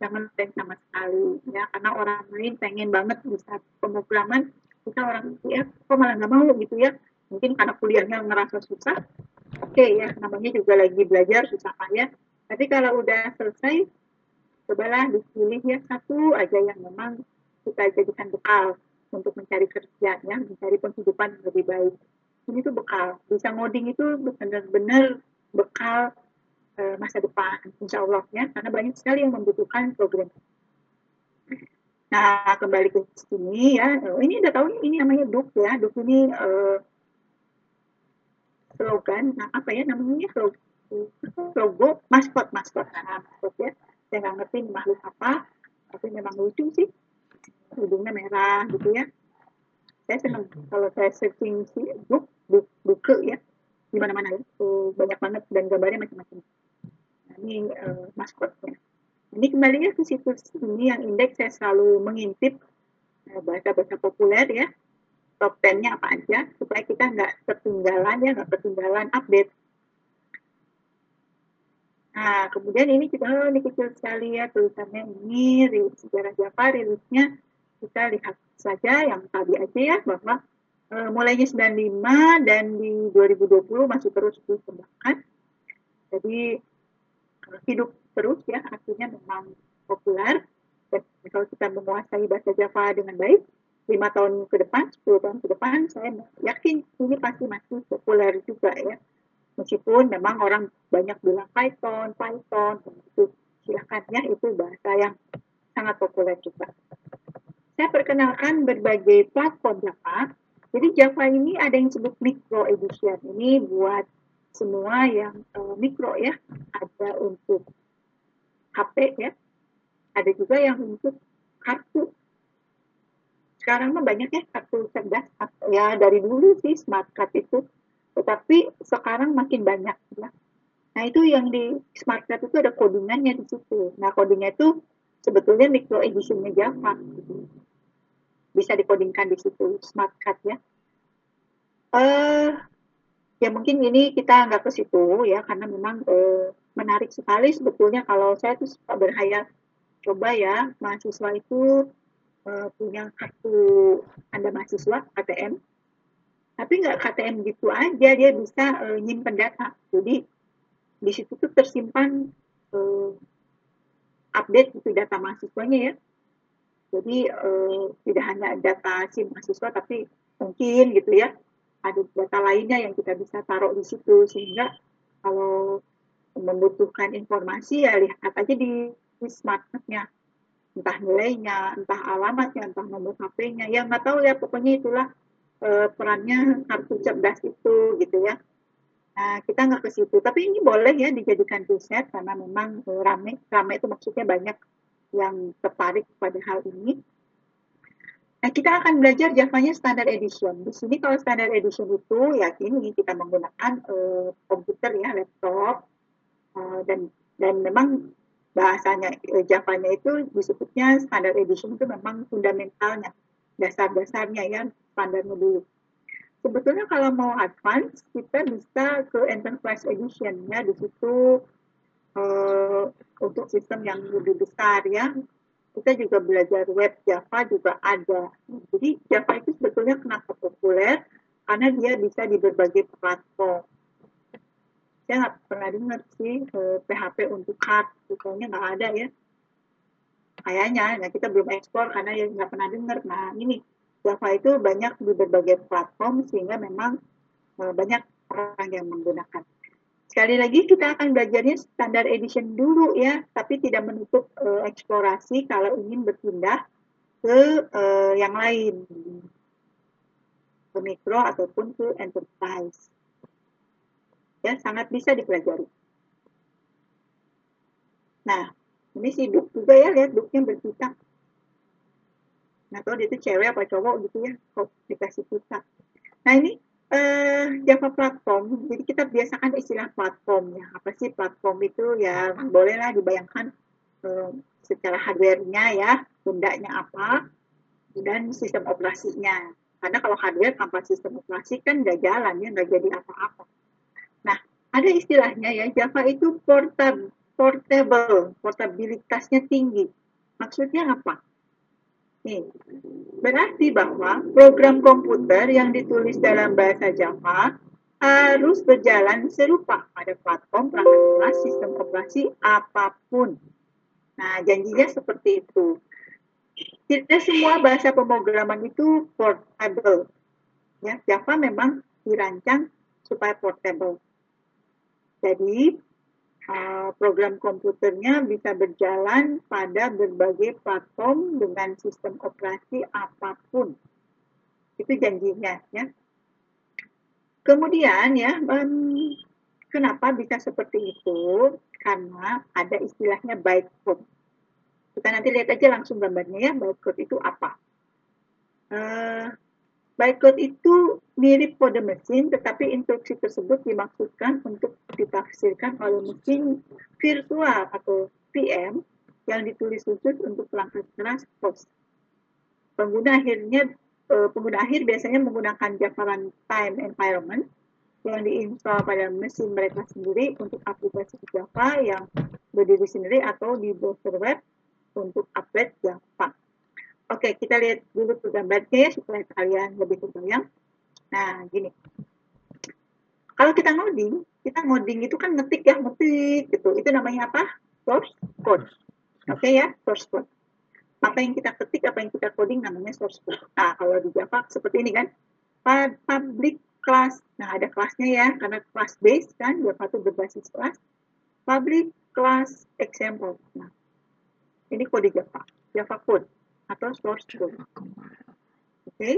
Jangan pengen sama sekali ya. Karena orang lain pengen banget bisa pemrograman. Kita orang ya kok malah nggak mau gitu ya. Mungkin karena kuliahnya ngerasa susah. Oke ya namanya juga lagi belajar susah payah. Tapi kalau udah selesai cobalah dipilih ya satu aja yang memang kita jadikan bekal untuk mencari kerja ya mencari penghidupan yang lebih baik. Ini tuh bekal. Bisa ngoding itu benar-benar bekal uh, masa depan insya Allah ya. Karena banyak sekali yang membutuhkan program. Nah kembali ke sini ya. Oh, ini udah tahu ini namanya duk ya. Duk ini uh, slogan nah apa ya namanya? Logo maskot maskot. Nah maskot ya saya nggak ngerti makhluk apa tapi memang lucu sih. Hidungnya merah gitu ya. Saya senang kalau saya searching si book, book buku ya. Di mana-mana ya. So, banyak banget dan gambarnya macam-macam. Nah, ini uh, maskotnya. Ini kembali ya ke situs ini yang indeks saya selalu mengintip uh, bahasa-bahasa populer ya. Top 10-nya apa aja supaya kita nggak ketinggalan ya nggak ketinggalan update Nah, kemudian ini kita, oh, ini kecil sekali ya tulisannya ini rilis sejarah Java, rilisnya kita lihat saja yang tadi aja ya bahwa e, mulainya 95 dan di 2020 masih terus dikembangkan. Jadi hidup terus ya artinya memang populer dan kalau kita menguasai bahasa Java dengan baik lima tahun ke depan, 10 tahun ke depan, saya yakin ini pasti masih populer juga ya. Meskipun memang orang banyak bilang Python, Python, itu silahkan ya itu bahasa yang sangat populer juga saya perkenalkan berbagai platform Java. Jadi Java ini ada yang disebut micro edition. Ini buat semua yang uh, mikro ya. Ada untuk HP ya. Ada juga yang untuk kartu. Sekarang mah banyak ya kartu cerdas. Ya dari dulu sih smart card itu. Tetapi sekarang makin banyak ya. Nah itu yang di smart card itu ada codingannya di situ. Nah codingnya itu sebetulnya micro editionnya Java. Gitu bisa dikodingkan di situ smart card ya. Uh, ya mungkin ini kita nggak ke situ ya karena memang uh, menarik sekali sebetulnya kalau saya tuh suka berhayal coba ya mahasiswa itu uh, punya kartu anda mahasiswa KTM tapi nggak KTM gitu aja dia bisa uh, nyimpen data. Jadi di situ tuh tersimpan uh, update itu data mahasiswanya ya. Jadi uh, tidak hanya data si mahasiswa tapi mungkin gitu ya ada data lainnya yang kita bisa taruh di situ. Sehingga kalau membutuhkan informasi ya lihat aja di, di smartnya entah nilainya, entah alamatnya, entah nomor HP-nya, ya nggak tahu ya pokoknya itulah uh, perannya kartu cerdas itu gitu ya. Nah, kita nggak ke situ, tapi ini boleh ya dijadikan riset karena memang uh, rame, rame itu maksudnya banyak yang tertarik pada hal ini. Nah, kita akan belajar Javanya Standard Edition. Di sini kalau Standard Edition itu, ya ini kita menggunakan uh, komputer ya, laptop, uh, dan dan memang bahasanya eh, Javanya itu disebutnya standard edition itu memang fundamentalnya dasar-dasarnya ya standarnya dulu. Sebetulnya kalau mau advance kita bisa ke enterprise edition ya di situ uh, untuk sistem yang lebih besar ya kita juga belajar web. Java juga ada. Jadi Java itu sebetulnya kenapa populer? Karena dia bisa di berbagai platform. Saya nggak pernah dengar sih eh, PHP untuk hard pokoknya nggak ada ya kayaknya nah kita belum ekspor karena ya nggak pernah dengar nah ini Java itu banyak di berbagai platform sehingga memang uh, banyak orang yang menggunakan. Sekali lagi kita akan belajarnya standar edition dulu ya, tapi tidak menutup uh, eksplorasi kalau ingin berpindah ke uh, yang lain, ke mikro ataupun ke enterprise. Ya, sangat bisa dipelajari. Nah, ini si Duk juga ya, lihat Duknya berkitab nggak tahu dia itu cewek apa cowok gitu ya kok dikasih pulsa nah ini eh, Java platform. Jadi kita biasakan istilah platform ya. Apa sih platform itu? Ya bolehlah dibayangkan eh, secara hardware-nya ya bendanya apa dan sistem operasinya. Karena kalau hardware tanpa sistem operasi kan nggak jalan ya nggak jadi apa-apa. Nah ada istilahnya ya Java itu portable portable portabilitasnya tinggi maksudnya apa Nih, berarti bahwa program komputer yang ditulis dalam bahasa Java harus berjalan serupa pada platform perangkat sistem operasi apa pun. Nah, janjinya seperti itu. Tidak semua bahasa pemrograman itu portable. Ya, Java memang dirancang supaya portable. Jadi, Eh, program komputernya bisa berjalan pada berbagai platform dengan sistem operasi apa pun. Itu janjinya ya. Kemudian ya, kenapa bisa seperti itu? Karena ada istilahnya bytecode. Kita nanti lihat aja langsung gambarnya ya, bytecode itu apa. Uh, Bytecode itu mirip kode mesin, tetapi instruksi tersebut dimaksudkan untuk ditafsirkan oleh mesin virtual atau VM yang ditulis khusus untuk perangkat keras host. Pengguna akhirnya eh, pengguna akhir biasanya menggunakan Java Runtime Environment yang diinstal pada mesin mereka sendiri untuk aplikasi Java yang berdiri sendiri atau di browser web untuk update Java. Oke, kita lihat dulu gambarnya ya supaya kalian lebih terbayang. Nah, gini. Kalau kita ngoding, kita ngoding itu kan ngetik ya, ngetik gitu. Itu namanya apa? Source code. Oke okay, ya, source code. Apa yang kita ketik, apa yang kita coding namanya source code. Nah, kalau di Java seperti ini kan, public class. Nah, ada kelasnya ya, karena class base kan, Java itu berbasis kelas. Public class example. Nah, ini kode Java, Java code atau source code. Oke, okay?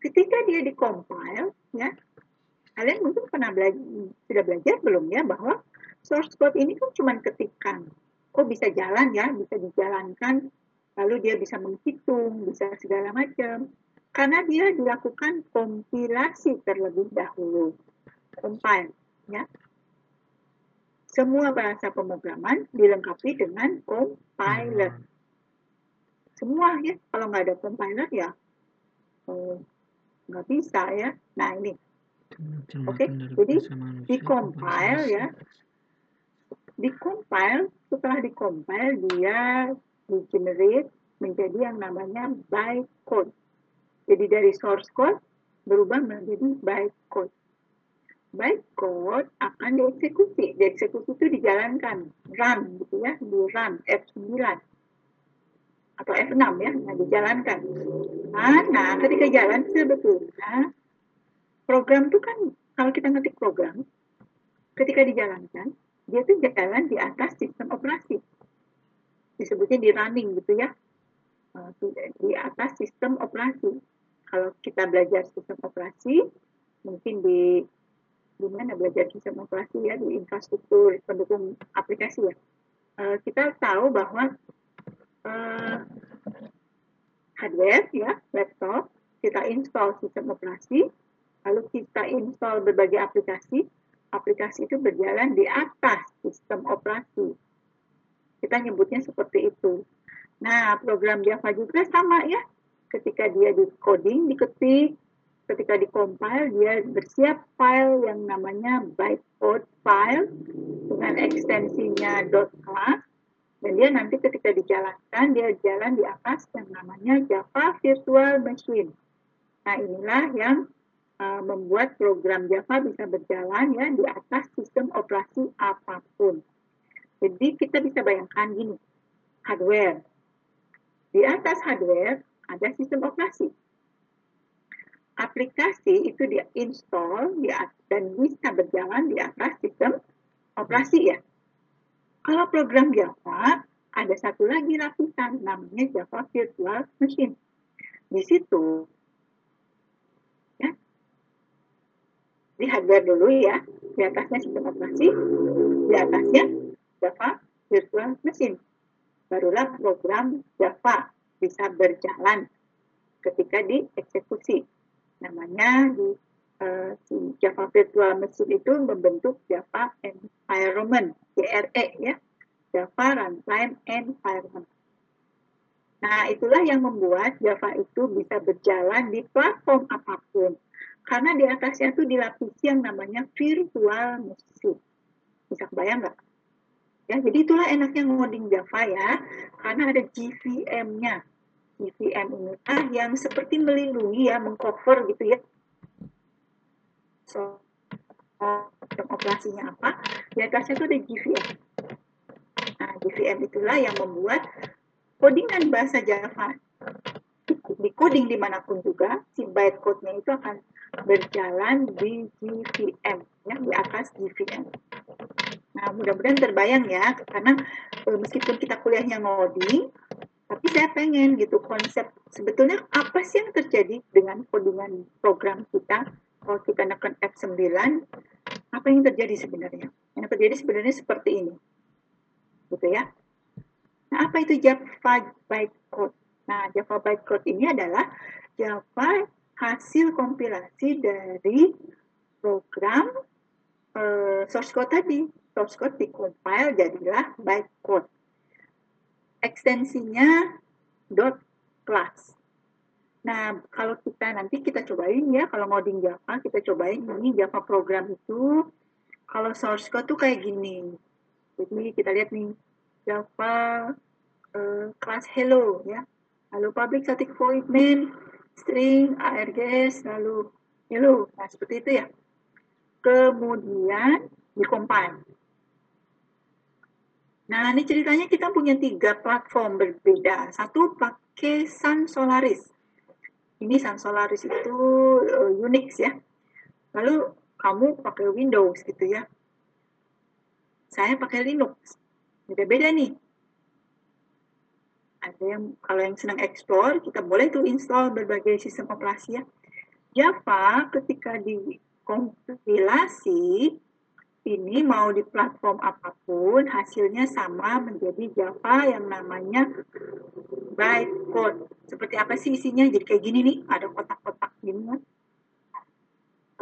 ketika dia dikompil, ya, kalian mungkin pernah belajar, sudah belajar belum ya bahwa source code ini kan cuma ketikan. Oh bisa jalan ya, bisa dijalankan, lalu dia bisa menghitung, bisa segala macam. Karena dia dilakukan kompilasi terlebih dahulu. Compile, ya. Semua bahasa pemrograman dilengkapi dengan compiler semua ya. Kalau nggak ada compiler ya oh, nggak bisa ya. Nah ini. Oke okay. jadi di compile ya. Di compile setelah di compile dia di generate menjadi yang namanya bytecode jadi dari source code berubah menjadi bytecode bytecode akan dieksekusi. Dieksekusi itu dijalankan. Run gitu ya. Di run F9 atau F6 ya, nah dijalankan. Nah, ketika jalan sebetulnya program itu kan kalau kita ngetik program, ketika dijalankan, dia tuh jalan di atas sistem operasi. Disebutnya di running gitu ya, eh, di atas sistem operasi. Kalau kita belajar sistem operasi, mungkin di di mana belajar sistem operasi ya di infrastruktur pendukung aplikasi ya. Eh, kita tahu bahwa uh, hardware ya laptop kita install sistem operasi lalu kita install berbagai aplikasi aplikasi itu berjalan di atas sistem operasi. Kita nyebutnya seperti itu. Nah, program Java juga sama ya. Ketika dia di coding, diketik, ketika dikompil, dia bersiap file yang namanya bytecode file dengan ekstensinya .class dan dia nanti ketika dijalankan dia jalan di atas yang namanya Java Virtual Machine. Nah inilah yang uh, membuat program Java bisa berjalan ya di atas sistem operasi apa pun. Jadi kita bisa bayangkan gini, hardware. Di atas hardware ada sistem operasi. Aplikasi itu dia install dan bisa berjalan di atas sistem operasi ya. Kalau program Java, ada satu lagi lapisan namanya Java Virtual Machine. Di situ, ya, di dulu ya, di atasnya sistem operasi, di atasnya Java Virtual Machine. Barulah program Java bisa berjalan ketika dieksekusi. Namanya di uh, Java Virtual Machine itu membentuk Java Environment JRE ya, Java Runtime Environment. Nah, itulah yang membuat Java itu bisa berjalan di platform apa pun. Karena di atasnya itu dilapisi yang namanya virtual machine. Bisa bayang nggak? Ya, jadi itulah enaknya ngoding Java ya, karena ada GVM-nya. GVM ini ah yang seperti melindungi ya, mengcover gitu ya. So, operasinya apa? Di atasnya itu ada GVM. Nah, GVM itulah yang membuat codingan bahasa Java di coding di mana pun juga, si bytecode-nya itu akan berjalan di GVM, ya, di atas GVM. Nah, mudah-mudahan terbayang ya, karena e, meskipun kita kuliahnya ngoding, tapi saya pengen gitu konsep sebetulnya apa sih yang terjadi dengan codingan program kita kalau kita nekan F9 apa yang terjadi sebenarnya? Yang terjadi sebenarnya seperti ini. Gitu ya. Nah, apa itu Java bytecode? Nah, Java bytecode ini adalah Java hasil kompilasi dari program uh, source code tadi. Source code dikompil jadilah bytecode. Ekstensinya class. Nah, kalau kita nanti kita cobain ya, kalau ngoding Java, kita cobain ini Java program itu, kalau source code tuh kayak gini. Jadi kita lihat nih, Java uh, class hello ya. Lalu public static void main, string, args, lalu hello. Nah, seperti itu ya. Kemudian dikompil. Nah, ini ceritanya kita punya tiga platform berbeda. Satu pakai Sun Solaris ini Sun Solaris itu uh, Unix ya. Lalu kamu pakai Windows gitu ya. Saya pakai Linux. Beda-beda nih. Ada yang kalau yang senang explore, kita boleh tuh install berbagai sistem operasi ya. Java ketika dikompilasi ini mau di platform apa pun hasilnya sama menjadi Java yang namanya bytecode. Seperti apa sih isinya? Jadi kayak gini nih, ada kotak-kotak gini kan.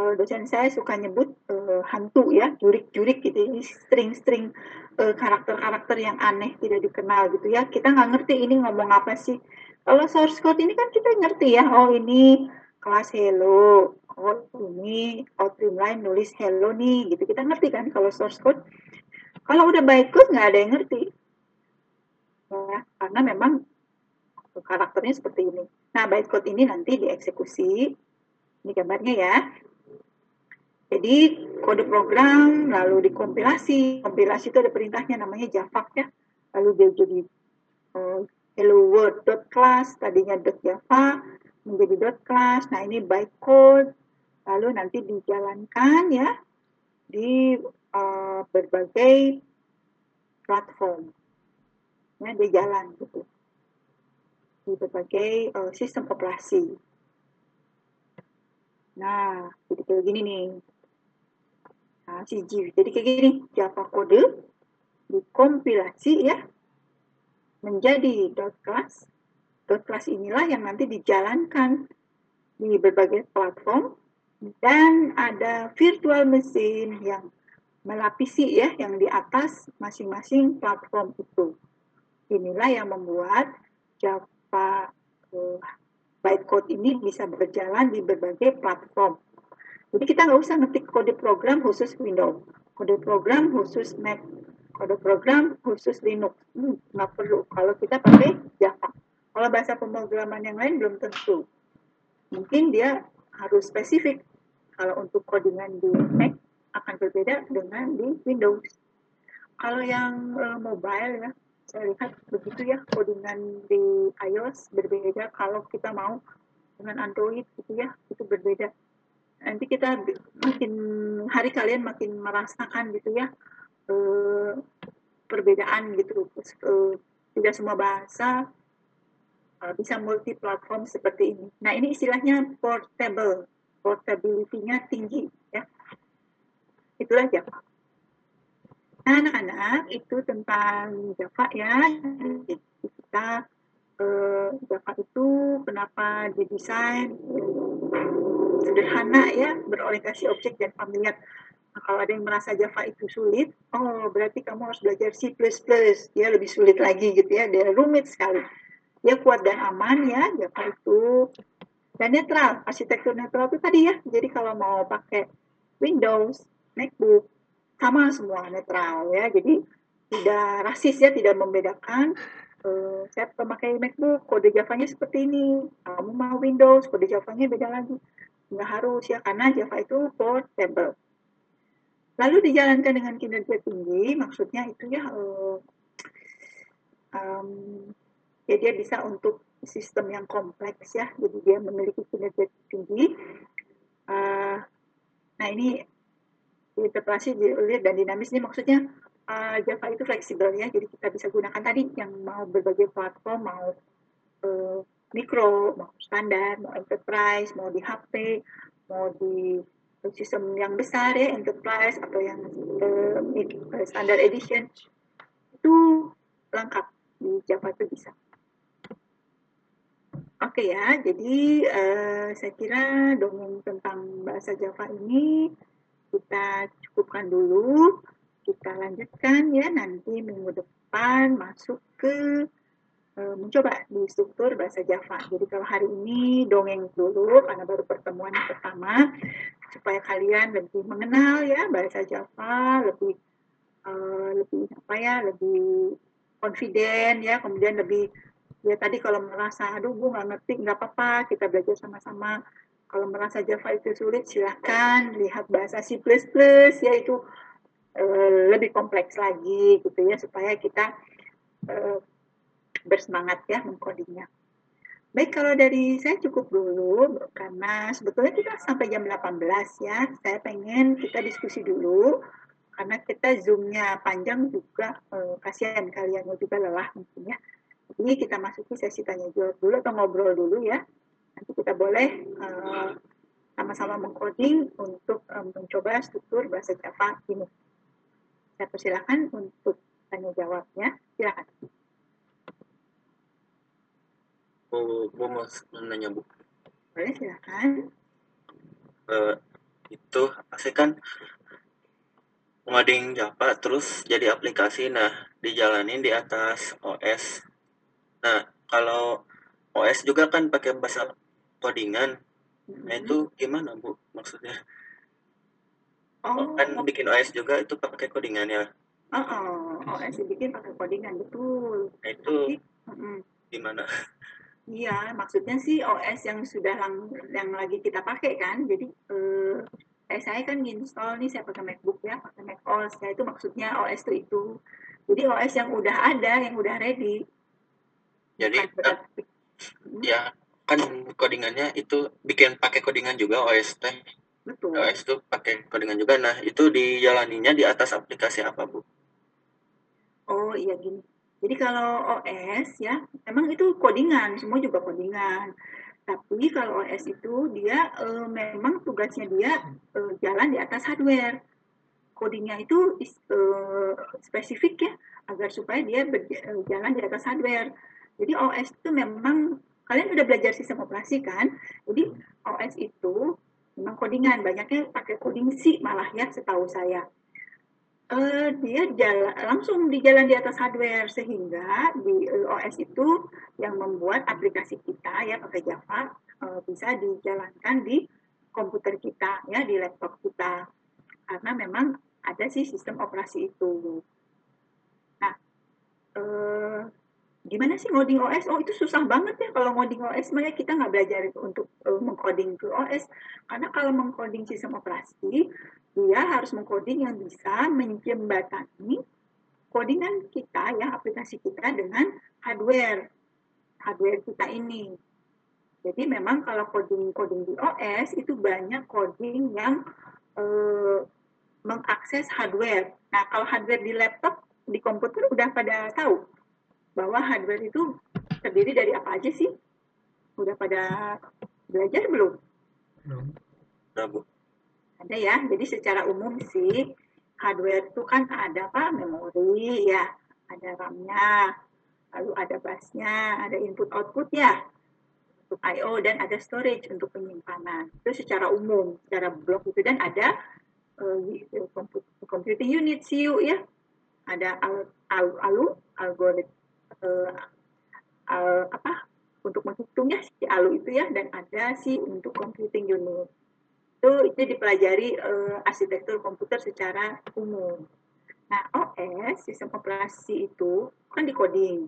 Uh, dosen saya suka nyebut uh, hantu ya, jurik-jurik gitu, ini string-string uh, karakter-karakter yang aneh tidak dikenal gitu ya. Kita nggak ngerti ini ngomong apa sih. Kalau source code ini kan kita ngerti ya, oh ini kelas hello, oh ini Outline nulis hello nih gitu. Kita ngerti kan kalau source code? Kalau udah bytecode nggak ada yang ngerti. Ya karena memang karakternya seperti ini. Nah bytecode ini nanti dieksekusi. Ini gambarnya ya. Jadi kode program lalu dikompilasi. Kompilasi itu ada perintahnya namanya java ya. Lalu dia jadi uh, hello world dot class tadinya dot java menjadi dot class. Nah, ini bytecode lalu nanti dijalankan ya di uh, berbagai platform. Ya, di jalan gitu. Di berbagai uh, sistem operasi. Nah, jadi kayak gini nih. Nah, CG. Jadi kayak gini, Java kode dikompilasi ya menjadi dot class dot class inilah yang nanti dijalankan di berbagai platform dan ada virtual machine yang melapisi ya yang di atas masing-masing platform itu. Inilah yang membuat Java uh, bytecode ini bisa berjalan di berbagai platform. Jadi kita nggak usah ngetik kode program khusus Windows, kode program khusus Mac, kode program khusus Linux. Hmm, perlu kalau kita pakai Java. Kalau bahasa pemrograman yang lain belum tentu. Mungkin dia harus spesifik. Kalau untuk codingan di Mac akan berbeda dengan di Windows. Kalau yang uh, mobile ya, saya lihat begitu ya codingan di iOS berbeda kalau kita mau dengan Android gitu ya, itu berbeda. Nanti kita makin hari kalian makin merasakan gitu ya uh, perbedaan gitu. Uh, tidak semua bahasa uh, bisa multi platform seperti ini. Nah ini istilahnya portable, portability-nya tinggi ya. Itulah Java. Nah, anak-anak itu tentang Java ya. Kita uh, Java itu kenapa didesain sederhana ya, berorientasi objek dan familiar. Nah, kalau ada yang merasa Java itu sulit, oh berarti kamu harus belajar C++, ya lebih sulit lagi gitu ya, dia rumit sekali dia kuat dan aman ya. Java itu dan netral arsitektur netral itu tadi ya. Jadi kalau mau pakai Windows MacBook sama semua netral ya. Jadi tidak rasis ya tidak membedakan. Uh, saya pemakai MacBook kode Javanya seperti ini. Kamu mau Windows kode Javanya beda lagi. Nggak harus ya karena Java itu portable. Lalu dijalankan dengan kinerja tinggi maksudnya itu ya uh, um, ya dia bisa untuk sistem yang kompleks ya. Jadi dia memiliki kinerja tinggi. Uh, nah ini interpretasi dilihat dan dinamis ini maksudnya uh, Java itu fleksibel ya. Jadi kita bisa gunakan tadi yang mau berbagai platform mau uh, mikro mau standar mau enterprise mau di HP mau di sistem yang besar ya enterprise atau yang uh, standar edition. Itu lengkap di Java itu bisa Oke ya, jadi uh, saya kira dongeng tentang bahasa Java ini kita cukupkan dulu. Kita lanjutkan ya nanti minggu depan masuk ke uh, mencoba di struktur bahasa Java. Jadi kalau hari ini dongeng dulu karena baru pertemuan pertama supaya kalian lebih mengenal ya bahasa Java, lebih uh, lebih apa ya, lebih confident ya, kemudian lebih ya tadi kalau merasa aduh gue nggak ngerti nggak apa-apa kita belajar sama-sama kalau merasa Java itu sulit silahkan lihat bahasa C++ ya itu uh, lebih kompleks lagi gitu ya supaya kita uh, bersemangat ya mengkodingnya. Baik, kalau dari saya cukup dulu karena sebetulnya kita sampai jam 18 ya. Saya pengen kita diskusi dulu karena kita zoomnya panjang juga uh, kasihan kalian juga lelah mungkin ya. Ini kita masuki sesi tanya jawab dulu atau ngobrol dulu ya. Nanti kita boleh uh, sama-sama mengcoding untuk um, mencoba struktur bahasa Java ini. Saya persilakan untuk tanya jawabnya. Silakan. Oh, Bu mau nanya Bu. Boleh silakan. Uh, itu pasti kan ngoding Java terus jadi aplikasi nah dijalanin di atas OS Nah, kalau OS juga kan pakai bahasa codingan. Nah, itu gimana, Bu? Maksudnya? Oh. Kan bikin OS juga itu pakai codingan ya? Oh, oh. OS dibikin pakai codingan, betul. Nah, itu Jadi, gimana? Iya, maksudnya sih OS yang sudah lang yang lagi kita pakai kan. Jadi eh, eh saya kan install nih saya pakai MacBook ya, pakai Mac OS. Ya itu maksudnya OS itu itu. Jadi OS yang udah ada, yang udah ready jadi kan, ya kan codingannya itu bikin pakai codingan juga OS teh. Betul. OS itu pakai codingan juga. Nah itu dijalaninya di atas aplikasi apa bu? Oh iya gini. Jadi kalau OS ya emang itu codingan semua juga codingan. Tapi kalau OS itu dia e, memang tugasnya dia e, jalan di atas hardware. Codingnya itu e, spesifik ya agar supaya dia berjalan di atas hardware jadi OS itu memang kalian udah belajar sistem operasi kan? Jadi OS itu memang codingan, banyaknya pakai coding C malah ya setahu saya. Uh, dia jalan langsung di jalan di atas hardware sehingga di uh, OS itu yang membuat aplikasi kita ya pakai Java uh, bisa dijalankan di komputer kita ya di laptop kita karena memang ada sih sistem operasi itu. Nah, uh, gimana sih ngoding OS? Oh itu susah banget ya kalau ngoding OS, makanya kita nggak belajar untuk uh, mengcoding ke OS. Karena kalau mengcoding sistem operasi, dia harus mengcoding yang bisa menjembatani codingan kita ya aplikasi kita dengan hardware hardware kita ini. Jadi memang kalau coding-coding di OS itu banyak coding yang eh, mengakses hardware. Nah kalau hardware di laptop di komputer udah pada tahu bahwa hardware itu terdiri dari apa aja sih? Udah pada belajar belum? Belum. Bu ada ya. Jadi secara umum sih hardware itu kan ada apa? Memori ya, ada RAM-nya, lalu ada busnya, ada input output ya untuk I/O dan ada storage untuk penyimpanan. Itu secara umum, secara blok itu dan ada uh, computing unit CU ya. Ada al, al, alu algoritma uh, al, apa untuk menghitungnya si alu itu ya dan ada si untuk computing unit itu itu dipelajari uh, arsitektur komputer secara umum. Nah, OS sistem operasi itu kan dikoding.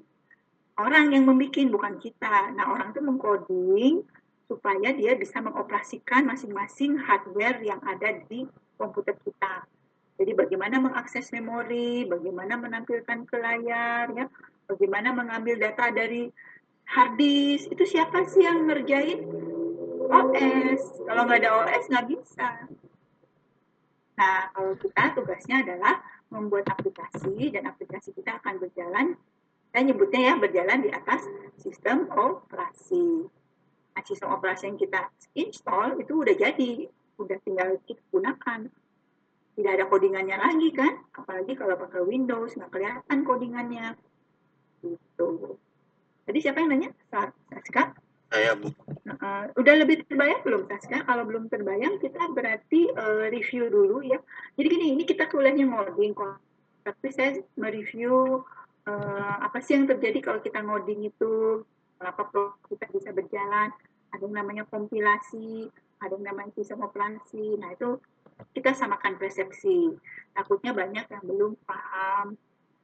Orang yang membuat bukan kita. Nah, orang itu mengkoding supaya dia bisa mengoperasikan masing-masing hardware yang ada di komputer kita. Jadi bagaimana mengakses memori, bagaimana menampilkan ke layar, ya, bagaimana mengambil data dari hard disk. Itu siapa sih yang ngerjain? OS. Kalau nggak ada OS nggak bisa. Nah, kalau kita tugasnya adalah membuat aplikasi dan aplikasi kita akan berjalan, saya nyebutnya ya berjalan di atas sistem operasi. Nah, sistem operasi yang kita install itu udah jadi, udah tinggal kita gunakan. Tidak ada codingannya lagi kan, apalagi kalau pakai Windows nggak kelihatan codingannya. Gitu. Tadi siapa yang nanya? Saska? Saya, Bu. Uh, udah lebih terbayang belum, Tasya? Kalau belum terbayang, kita berarti uh, review dulu ya. Jadi gini, ini kita kuliahnya ngoding kok. Tapi saya mereview uh, apa sih yang terjadi kalau kita ngoding itu, kenapa kita bisa berjalan. Ada yang namanya kompilasi, ada yang namanya sistem operasi. Nah itu kita samakan persepsi. Takutnya banyak yang belum paham.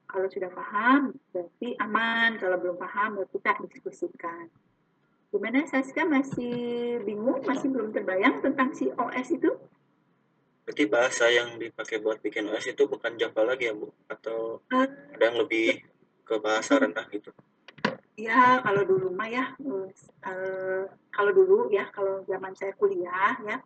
Kalau sudah paham, berarti aman. Kalau belum paham, berarti kita diskusikan. Gimana Saska masih bingung, masih belum terbayang tentang si OS itu? Berarti bahasa yang dipakai buat bikin OS itu bukan Java lagi ya Bu? Atau uh, ada yang lebih ke bahasa rendah gitu? Ya, kalau dulu mah ya, uh, kalau dulu ya, kalau zaman saya kuliah ya,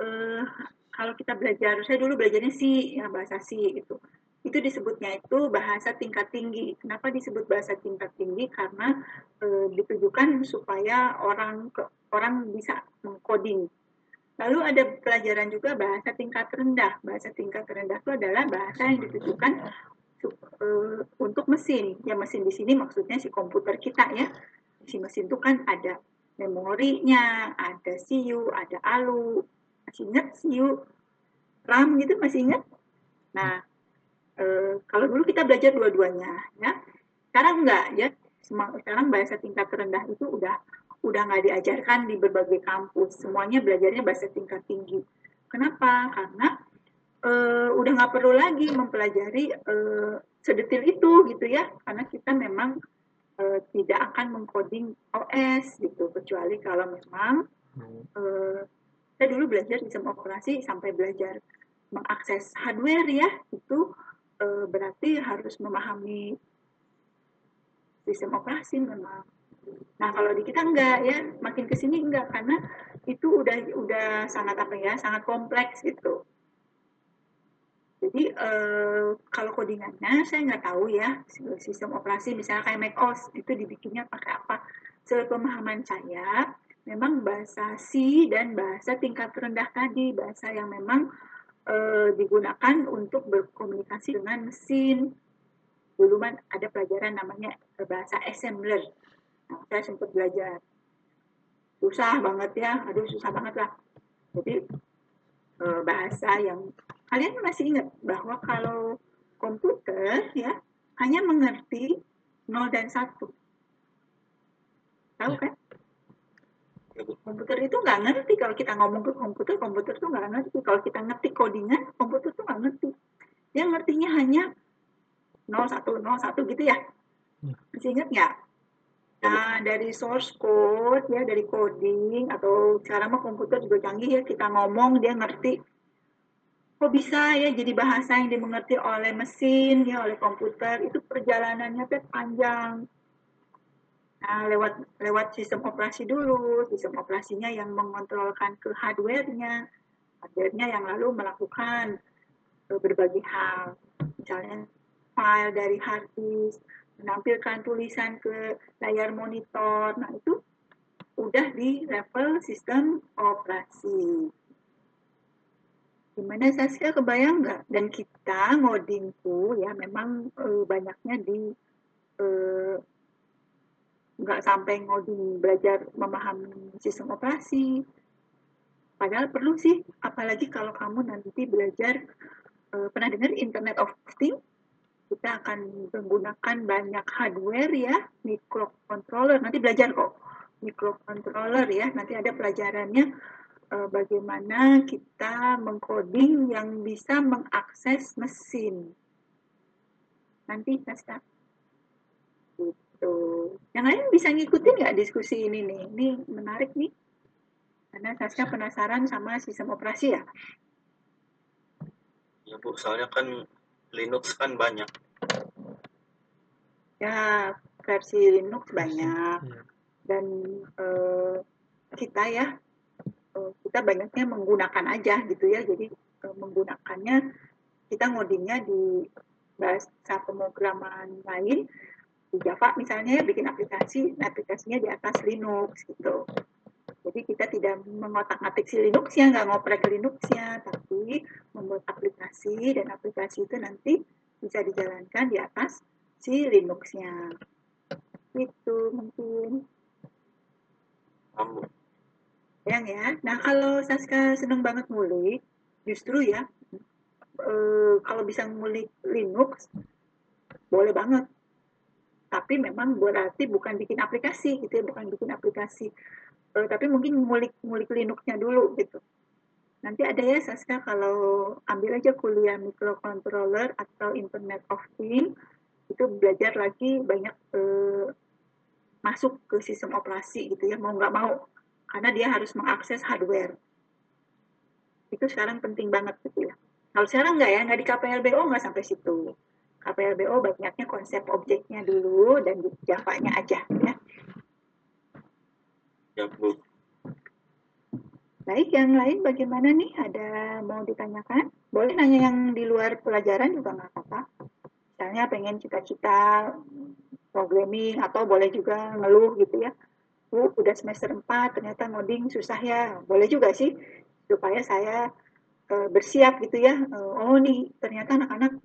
uh, kalau kita belajar, saya dulu belajarnya sih ya bahasa C gitu itu disebutnya itu bahasa tingkat tinggi. Kenapa disebut bahasa tingkat tinggi? Karena e, ditujukan supaya orang ke, orang bisa mengcoding. Lalu ada pelajaran juga bahasa tingkat rendah. Bahasa tingkat rendah itu adalah bahasa yang ditujukan e, untuk mesin. Ya mesin di sini maksudnya si komputer kita ya. Si mesin itu kan ada memorinya, ada CPU, ada ALU. Masih ingat CPU? RAM gitu masih ingat? Nah, Eh, kalau dulu kita belajar dua-duanya ya. Sekarang enggak ya. Sekarang bahasa tingkat rendah itu udah udah nggak diajarkan di berbagai kampus. Semuanya belajarnya bahasa tingkat tinggi. Kenapa? Karena uh, udah nggak perlu lagi mempelajari uh, sedetil itu gitu ya. Karena kita memang uh, tidak akan mengcoding OS gitu. Kecuali kalau memang uh, saya dulu belajar sistem operasi sampai belajar mengakses hardware ya. Itu uh, berarti harus memahami sistem operasi memang. Nah kalau di kita enggak ya, makin ke sini enggak karena itu udah udah sangat apa ya, sangat kompleks gitu. Jadi uh, kalau codingannya saya nggak tahu ya sistem operasi misalnya kayak macOS itu dibikinnya pakai apa. Sepemahaman saya memang bahasa C dan bahasa tingkat rendah tadi bahasa yang memang uh, digunakan untuk berkomunikasi dengan mesin. Dulu kan ada pelajaran namanya eh, bahasa assembler. Nah, saya sempat belajar. Susah banget ya, aduh susah banget lah. Jadi uh, bahasa yang kalian masih ingat bahwa kalau komputer ya hanya mengerti 0 dan 1. Tahu Ya. kan? Komputer itu nggak ngerti kalau kita ngomong ke komputer, komputer tuh nggak ngerti. Kalau kita ngetik codingan, komputer tuh nggak ngerti. Dia ngertinya hanya 01, 01 gitu ya. Ya. Masih ingat nggak? Nah, dari source code ya, dari coding atau sekarang mah komputer juga canggih ya, kita ngomong dia ngerti. Kok bisa ya jadi bahasa yang dimengerti oleh mesin ya, oleh komputer itu perjalanannya tuh panjang. Nah, lewat lewat sistem operasi dulu, sistem operasinya yang mengontrolkan ke hardware-nya, hardware-nya yang lalu melakukan eh, berbagai hal, misalnya file dari hard disk, menampilkan tulisan ke layar monitor, nah itu udah di level sistem operasi. Gimana Saskia? Kebayang nggak? Dan kita ngoding tuh ya memang eh, banyaknya di eh, nggak sampai ngoding belajar memahami sistem operasi. Padahal perlu sih, apalagi kalau kamu nanti belajar, eh, pernah dengar Internet of Things? Kita akan menggunakan banyak hardware ya, microcontroller. Nanti belajar kok, microcontroller ya. Nanti ada pelajarannya eh, bagaimana kita mengcoding yang bisa mengakses mesin. Nanti Saskia. Gitu. Yang lain bisa ngikutin nggak diskusi ini nih? Ini menarik nih. Karena Saskia penasaran sama sistem operasi ya. Ya, Bu. Soalnya kan Linux kan banyak. Ya, versi Linux banyak. Iya. Dan eh, kita ya, eh, kita banyaknya menggunakan aja gitu ya. Jadi eh, menggunakannya, kita ngodingnya di bahasa pemrograman lain, di Java misalnya ya, bikin aplikasi, aplikasinya di atas Linux gitu. Jadi kita tidak mengotak-atik si Linux-nya, nggak ngoprek Linux-nya, tapi membuat aplikasi dan aplikasi itu nanti bisa dijalankan di atas si Linux-nya. Itu mungkin. Yang ya. Nah kalau Saska seneng banget ngulik, justru ya eh, kalau bisa ngulik Linux boleh banget. Tapi memang berarti bukan bikin aplikasi gitu ya, bukan bikin aplikasi. Eh, tapi mungkin ngulik ngulik Linux-nya dulu gitu. Nanti ada ya Saska kalau ambil aja kuliah microcontroller atau Internet of Things itu belajar lagi banyak eh, masuk ke sistem operasi gitu ya mau nggak mau karena dia harus mengakses hardware itu sekarang penting banget gitu ya kalau sekarang nggak ya nggak di KPLBO nggak sampai situ KPLBO banyaknya konsep objeknya dulu dan di Java-nya aja ya. Ya, Bu. baik yang lain bagaimana nih? Ada mau ditanyakan? Boleh nanya yang di luar pelajaran juga nggak apa-apa. Misalnya pengen cita-cita programming atau boleh juga ngeluh gitu ya. Bu, udah semester 4 ternyata ngoding susah ya. Boleh juga sih supaya saya eh, bersiap gitu ya. Eh, oh nih ternyata anak-anak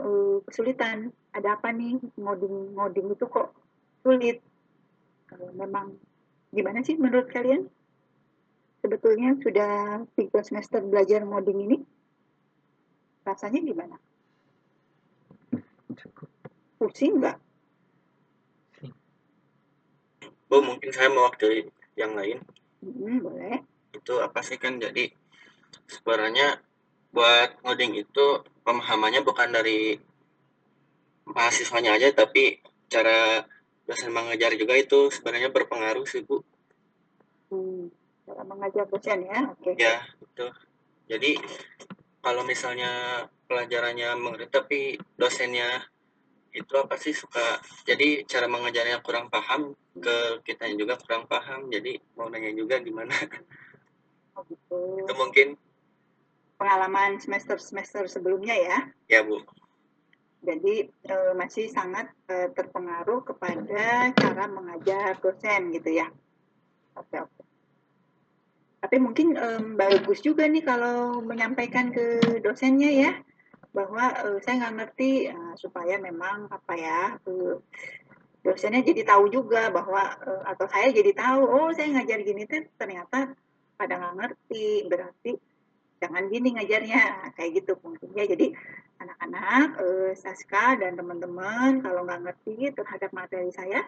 eh, kesulitan. Ada apa nih? Ngoding ngoding itu kok sulit. Eh, memang gimana sih menurut kalian? Sebetulnya sudah tiga semester belajar ngoding ini rasanya gimana? Cukup. Pusing nggak. Bu, mungkin saya mewakili yang lain. Hmm, boleh. Itu apa sih kan? Jadi sebenarnya buat ngoding itu pemahamannya bukan dari mahasiswanya aja tapi cara dosen mengajar juga itu sebenarnya berpengaruh sih Bu. hmm, dalam mengajar dosen ya oke Ya, itu. Jadi kalau misalnya pelajarannya mengerti tapi dosennya itu apa sih suka jadi cara mengajarnya kurang paham ke kitanya juga kurang paham jadi mau nanya juga gimana Oh, gitu. itu mungkin pengalaman semester semester sebelumnya ya. Ya Bu. Jadi eh, masih sangat eh, terpengaruh kepada cara mengajar dosen gitu ya. Oke oke. Tapi mungkin em, bagus juga nih kalau menyampaikan ke dosennya ya bahwa eh, saya nggak ngerti eh, supaya memang apa ya eh, dosennya jadi tahu juga bahwa eh, atau saya jadi tahu oh saya ngajar gini tuh ternyata pada nggak ngerti. Berarti jangan gini ngajarnya. Kayak gitu mungkin ya jadi anak-anak eh, Saska dan teman-teman kalau nggak ngerti terhadap materi saya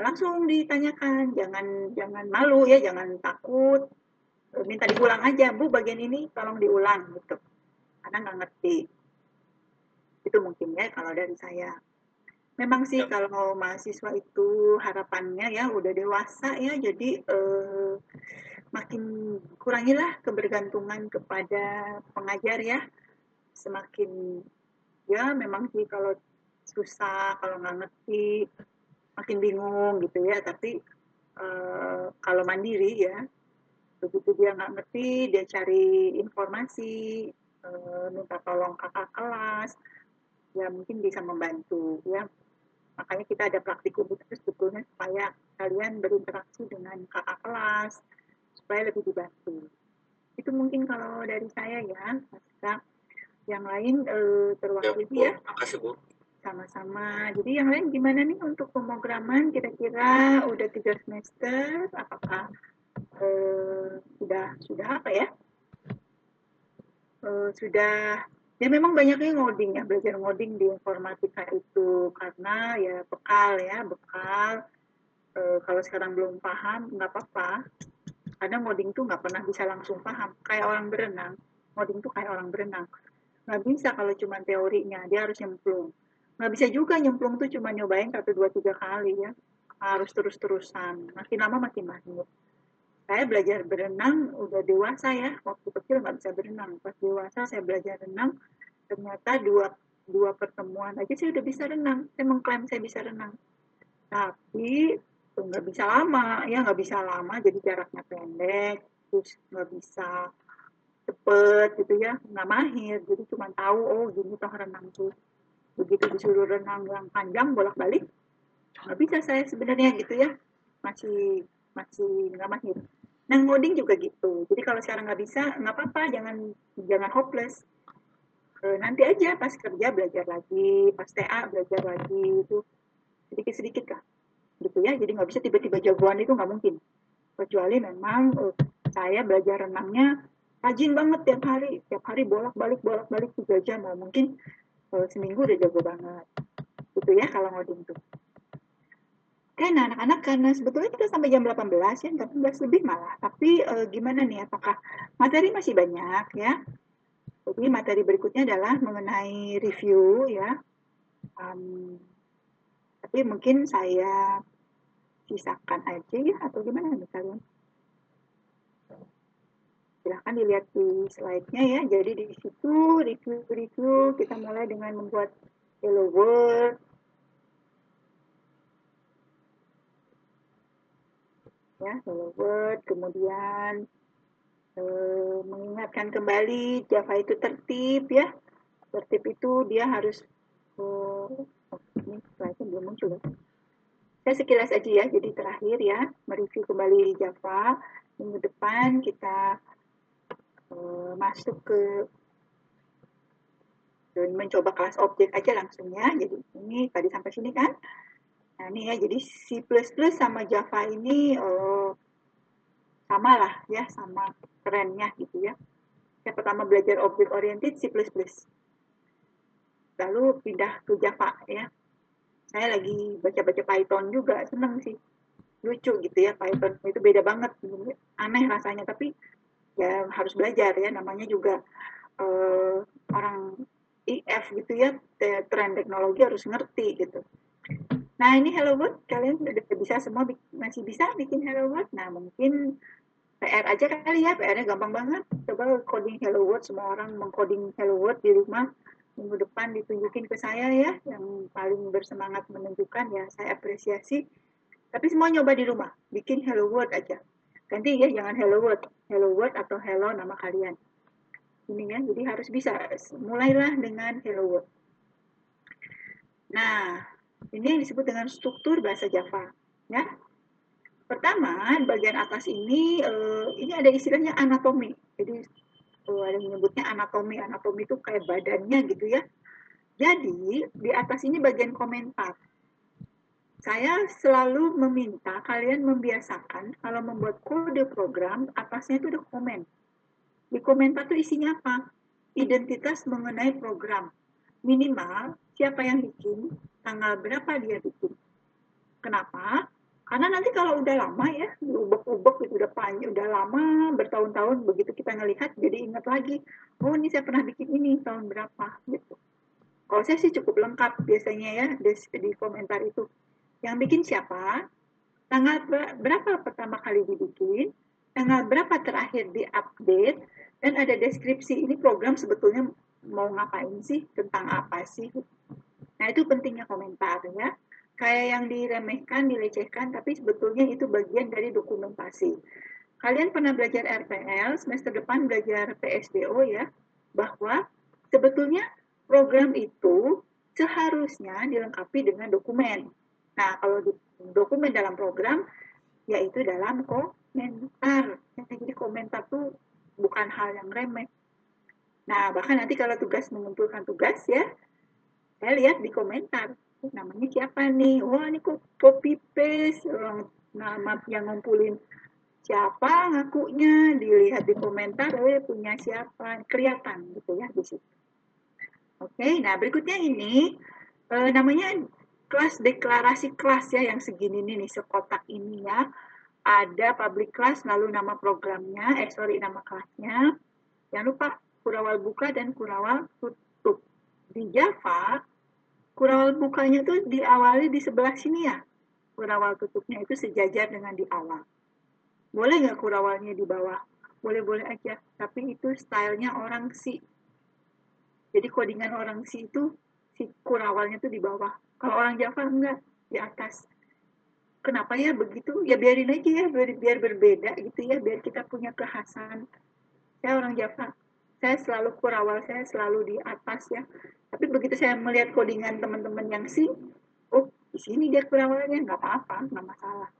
langsung ditanyakan. Jangan jangan malu ya jangan takut. Eh, minta diulang aja bu bagian ini tolong diulang gitu. Karena nggak ngerti. Itu mungkin ya kalau dari saya. Memang sih Ya. kalau mahasiswa itu harapannya ya udah dewasa ya jadi eh, makin kurangilah kebergantungan kepada pengajar ya. Semakin ya memang sih kalau susah kalau nggak ngerti makin bingung gitu ya. Tapi eh, kalau mandiri ya begitu dia nggak ngerti dia cari informasi eh, minta tolong kakak kelas ya mungkin bisa membantu ya. Makanya kita ada praktikum itu sebetulnya supaya kalian berinteraksi dengan kakak kelas supaya lebih dibantu itu mungkin kalau dari saya ya Mas yang lain eh, Ya, terwakili ya Makasih, Bu. sama-sama. Jadi yang lain gimana nih untuk pemrograman? Kira-kira udah tiga semester, apakah eh, sudah sudah apa ya? Eh, sudah ya memang banyaknya ngoding ya belajar ngoding di informatika itu karena ya bekal ya bekal. Eh, kalau sekarang belum paham nggak apa-apa. Karena ngoding tuh nggak pernah bisa langsung paham. Kayak orang berenang. Ngoding tuh kayak orang berenang. Nggak bisa kalau cuma teorinya, dia harus nyemplung. Nggak bisa juga nyemplung tuh cuma nyobain satu dua tiga kali ya. Harus terus terusan makin lama makin mahir saya belajar berenang udah dewasa ya. Waktu kecil nggak bisa berenang. Pas dewasa saya belajar renang. Ternyata dua dua pertemuan aja saya udah bisa renang. Saya mengklaim saya bisa renang. Tapi nggak bisa lama ya nggak bisa lama jadi jaraknya pendek terus nggak bisa cepet gitu ya nggak mahir jadi cuma tahu oh gini toh renang tuh begitu disuruh renang yang panjang bolak-balik nggak bisa saya sebenarnya gitu ya masih masih nggak mahir. Nah ngoding juga gitu jadi kalau sekarang nggak bisa nggak apa-apa jangan jangan hopeless. Eh, nanti aja pas kerja belajar lagi pas TA belajar lagi itu sedikit-sedikit lah gitu ya jadi nggak bisa tiba-tiba jagoan itu nggak mungkin kecuali memang eh, saya belajar renangnya rajin banget tiap hari tiap hari bolak-balik bolak-balik tiga jam oh, mungkin eh, seminggu udah jago banget gitu ya kalau ngoding tuh Oke, nah anak-anak karena sebetulnya kita sampai jam 18 ya, 18 lebih malah. Tapi eh, gimana nih, apakah materi masih banyak ya? Jadi materi berikutnya adalah mengenai review ya. Em, tapi mungkin saya sisakan aja ya, atau gimana nih kalian? Silahkan dilihat di slide-nya ya. Jadi di situ review-review kita mulai dengan membuat hello world, ya hello world kemudian eh, mengingatkan kembali Java itu tertib ya tertib itu dia harus oh, oh, ini slide belum muncul ya. saya sekilas aja ya jadi terakhir ya mereview kembali Java minggu depan kita eh, masuk ke dan mencoba kelas objek aja langsung ya jadi ini tadi sampai sini kan Nah, ini ya, jadi C++ sama Java ini eh, sama lah ya, sama kerennya gitu ya. Yang pertama belajar object oriented C++. Lalu pindah ke Java ya. Saya lagi baca-baca Python juga, seneng sih. Lucu gitu ya, Python itu beda banget. Aneh rasanya, tapi ya harus belajar ya, namanya juga eh, orang IF gitu ya, tren teknologi harus ngerti gitu. Nah, ini Hello World, kalian udah bisa semua masih bisa bikin Hello World. Nah, mungkin PR aja kali ya, PR-nya gampang banget. Coba coding Hello World, semua orang mengcoding Hello World di rumah. Minggu depan ditunjukin ke saya ya, yang paling bersemangat menunjukkan ya, saya apresiasi. Tapi semua nyoba di rumah, bikin Hello World aja. Ganti ya, jangan Hello World, Hello World atau Hello nama kalian. Ini ya, jadi harus bisa. Mulailah dengan Hello World. Nah, ini yang disebut dengan struktur bahasa Java, ya. Pertama, bagian atas ini eh, ini ada istilahnya anatomi. Jadi ada yang menyebutnya anatomi. Anatomi itu kayak badannya gitu ya. Jadi di atas ini bagian komentar. Saya selalu meminta kalian membiasakan kalau membuat kode program atasnya itu ada komen. Di komentar tuh isinya apa? Identitas mengenai program. Minimal siapa yang bikin, tanggal berapa dia bikin. Kenapa? Karena nanti kalau udah lama ya, ubek-ubek itu udah panjang, udah lama, bertahun-tahun begitu kita ngelihat jadi ingat lagi, oh ini saya pernah bikin ini tahun berapa gitu. Kalau saya sih cukup lengkap biasanya ya di, di komentar itu. Yang bikin siapa, tanggal berapa pertama kali dibikin, tanggal berapa terakhir diupdate, dan ada deskripsi ini program sebetulnya mau ngapain sih, tentang apa sih. Nah itu pentingnya komentar ya kayak yang diremehkan, dilecehkan, tapi sebetulnya itu bagian dari dokumentasi. Kalian pernah belajar RPL, semester depan belajar PSBO ya, bahwa sebetulnya program itu seharusnya dilengkapi dengan dokumen. Nah, kalau dokumen dalam program, yaitu dalam komentar. Jadi komentar tuh bukan hal yang remeh. Nah, bahkan nanti kalau tugas mengumpulkan tugas ya, saya lihat di komentar namanya siapa nih? Wah ini kok copy paste orang nama yang ngumpulin siapa ngakunya? Dilihat di komentar oh punya siapa? Kelihatan gitu ya di situ. Oke nah berikutnya ini eh, namanya kelas deklarasi kelas ya yang segini nih, nih sekotak ini ya. Ada public class lalu nama programnya eh sorry nama kelasnya. Jangan lupa kurawal buka dan kurawal tutup di Java Kurawal bukanya tuh diawali di sebelah sini ya. Kurawal tutupnya itu sejajar dengan di awal. Boleh nggak kurawalnya di bawah? Boleh-boleh aja. Tapi itu stylenya orang si. Jadi codingan orang si itu si kurawalnya tuh di bawah. Kalau orang Java enggak, di atas. Kenapa ya begitu? Ya biarin aja ya, biar, biar berbeda gitu ya, biar kita punya kekhasan. Saya orang Java, saya selalu kurawal saya selalu di atas ya. Tapi begitu saya melihat codingan teman-teman yang sih, oh di sini dia kurawalnya nggak apa-apa, nggak masalah.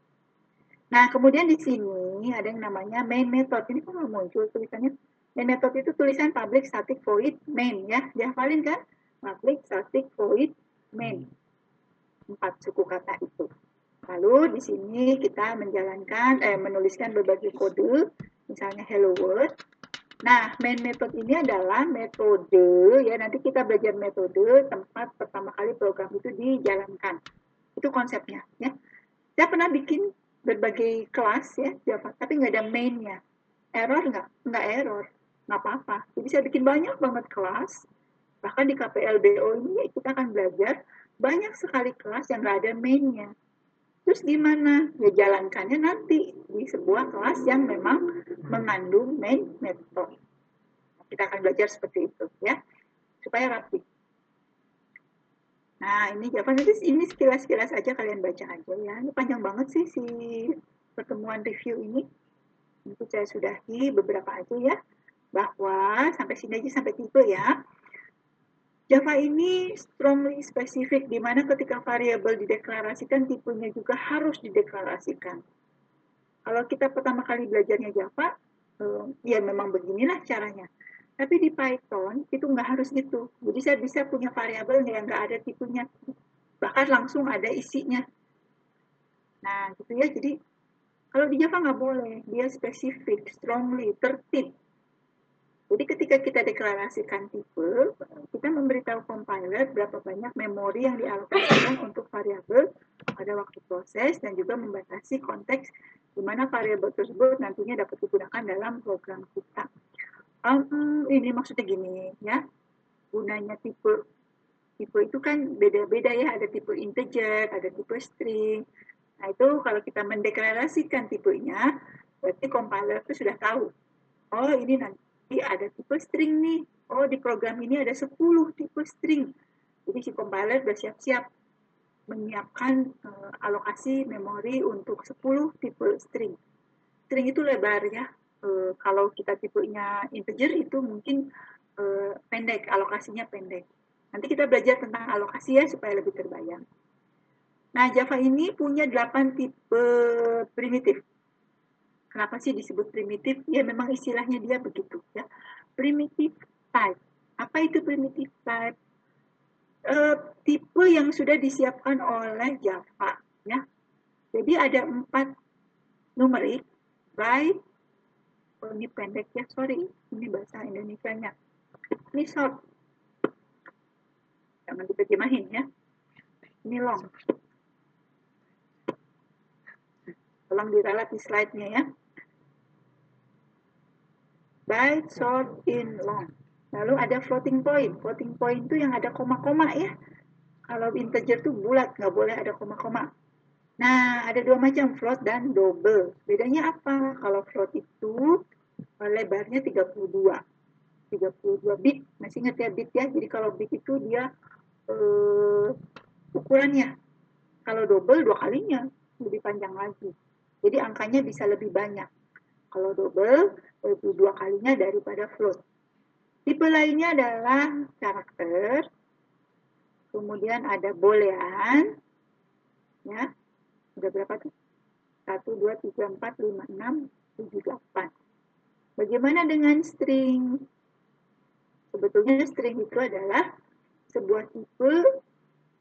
Nah kemudian di sini ada yang namanya main method. Ini kok nggak muncul tulisannya? Main method itu tulisan public static void main ya. Dihafalin kan? Public static void main. Empat suku kata itu. Lalu di sini kita menjalankan, eh, menuliskan berbagai kode, misalnya hello world, Nah, main method ini adalah metode ya nanti kita belajar metode tempat pertama kali program itu dijalankan. Itu konsepnya ya. Saya pernah bikin berbagai kelas ya Java, tapi nggak ada mainnya. Error nggak? Nggak error, nggak apa-apa. Jadi saya bikin banyak banget kelas. Bahkan di KPLBO ini kita akan belajar banyak sekali kelas yang nggak ada mainnya. Terus gimana? Ya jalankannya nanti di sebuah kelas yang memang mengandung main method. Kita akan belajar seperti itu ya, supaya rapi. Nah, ini jawaban nanti ini sekilas-sekilas aja kalian baca aja ya. Ini panjang banget sih si pertemuan review ini. Nanti saya sudahi beberapa aja ya. Bahwa sampai sini aja sampai tipe ya. Java ini strongly spesifik, di mana ketika variabel dideklarasikan, tipenya juga harus dideklarasikan. Kalau kita pertama kali belajarnya Java, eh, ya memang beginilah caranya. Tapi di Python itu nggak harus gitu. Jadi saya bisa punya variabel yang nggak ada tipenya. Bahkan langsung ada isinya. Nah gitu ya, jadi kalau di Java nggak boleh. Dia spesifik, strongly, tertib. Jadi ketika kita deklarasikan tipe, kita memberitahu compiler berapa banyak memori yang dialokasikan untuk variabel pada waktu proses dan juga membatasi konteks di mana variabel tersebut nantinya dapat digunakan dalam program kita. Um, ini maksudnya gini ya, gunanya tipe tipe itu kan beda-beda ya, ada tipe integer, ada tipe string. Nah itu kalau kita mendeklarasikan tipenya, berarti compiler itu sudah tahu. Oh ini nanti ada tipe string nih. Oh, di program ini ada 10 tipe string. Jadi si compiler sudah siap-siap menyiapkan uh, alokasi memori untuk 10 tipe string. String itu lebar ya. Uh, kalau kita tipenya integer itu mungkin uh, pendek, alokasinya pendek. Nanti kita belajar tentang alokasi ya supaya lebih terbayang. Nah, Java ini punya 8 tipe primitif. Kenapa sih disebut primitif? Ya memang istilahnya dia begitu ya. Primitive type. Apa itu primitive type? E, tipe yang sudah disiapkan oleh Java ya. Jadi ada empat numerik, byte, oh, ini pendek ya sorry ini bahasa Indonesia nya ini short jangan diterjemahin ya ini long tolong diralat di slide-nya ya byte short in long lalu ada floating point floating point itu yang ada koma-koma ya kalau integer tuh bulat nggak boleh ada koma-koma Nah, ada dua macam float dan double. Bedanya apa? Kalau float itu lebarnya 32. 32 bit. Masih ingat ya bit ya? Jadi kalau bit itu dia uh, ukurannya. Kalau double dua kalinya lebih panjang lagi. Jadi angkanya bisa lebih banyak. Kalau double itu dua kalinya daripada float. Tipe lainnya adalah karakter. Kemudian ada boolean. Ya, Udah berapa tuh? 1, 2, 3, 4, 5, 6, 7, 8. Bagaimana dengan string? Sebetulnya string itu adalah sebuah tipe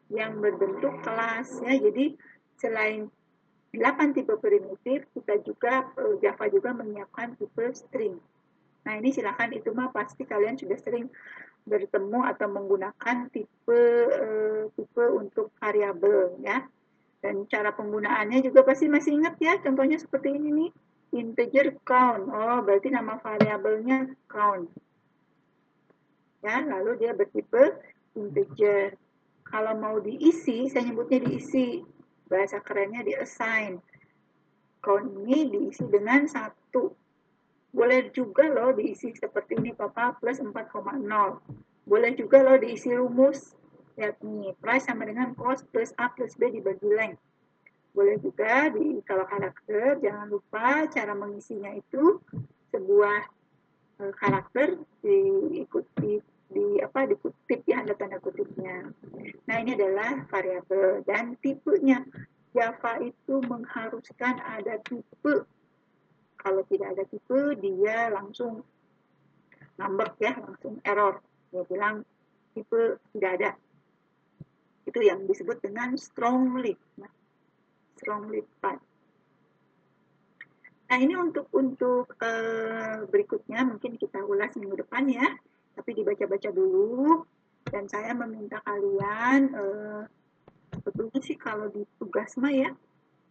yang berbentuk kelas ya. Jadi selain 8 tipe primitif, kita juga eh, Java juga menyiapkan tipe string. Nah, ini silakan itu mah pasti kalian sudah sering bertemu atau menggunakan tipe uh, tipe untuk variabel ya. Dan cara penggunaannya juga pasti masih ingat ya, contohnya seperti ini nih, integer count. Oh, berarti nama variabelnya count. Ya, lalu dia bertipe integer. Kalau mau diisi, saya nyebutnya diisi. Bahasa kerennya di assign. Count ini diisi dengan satu. Boleh juga loh diisi seperti ini, Papa, plus 4,0. Boleh juga loh diisi rumus lihat nih price sama dengan cost plus A plus B dibagi length boleh juga di kalau karakter jangan lupa cara mengisinya itu sebuah uh, karakter diikuti di apa dikutip ya ada tanda kutipnya. Nah ini adalah variabel dan tipenya Java itu mengharuskan ada tipe. Kalau tidak ada tipe dia langsung ngambek ya langsung error. Dia bilang tipe tidak ada itu yang disebut dengan strong lead nah, strong lead part nah ini untuk untuk uh, berikutnya mungkin kita ulas minggu depan ya tapi dibaca-baca dulu dan saya meminta kalian uh, sebetulnya sih kalau di tugas mah ya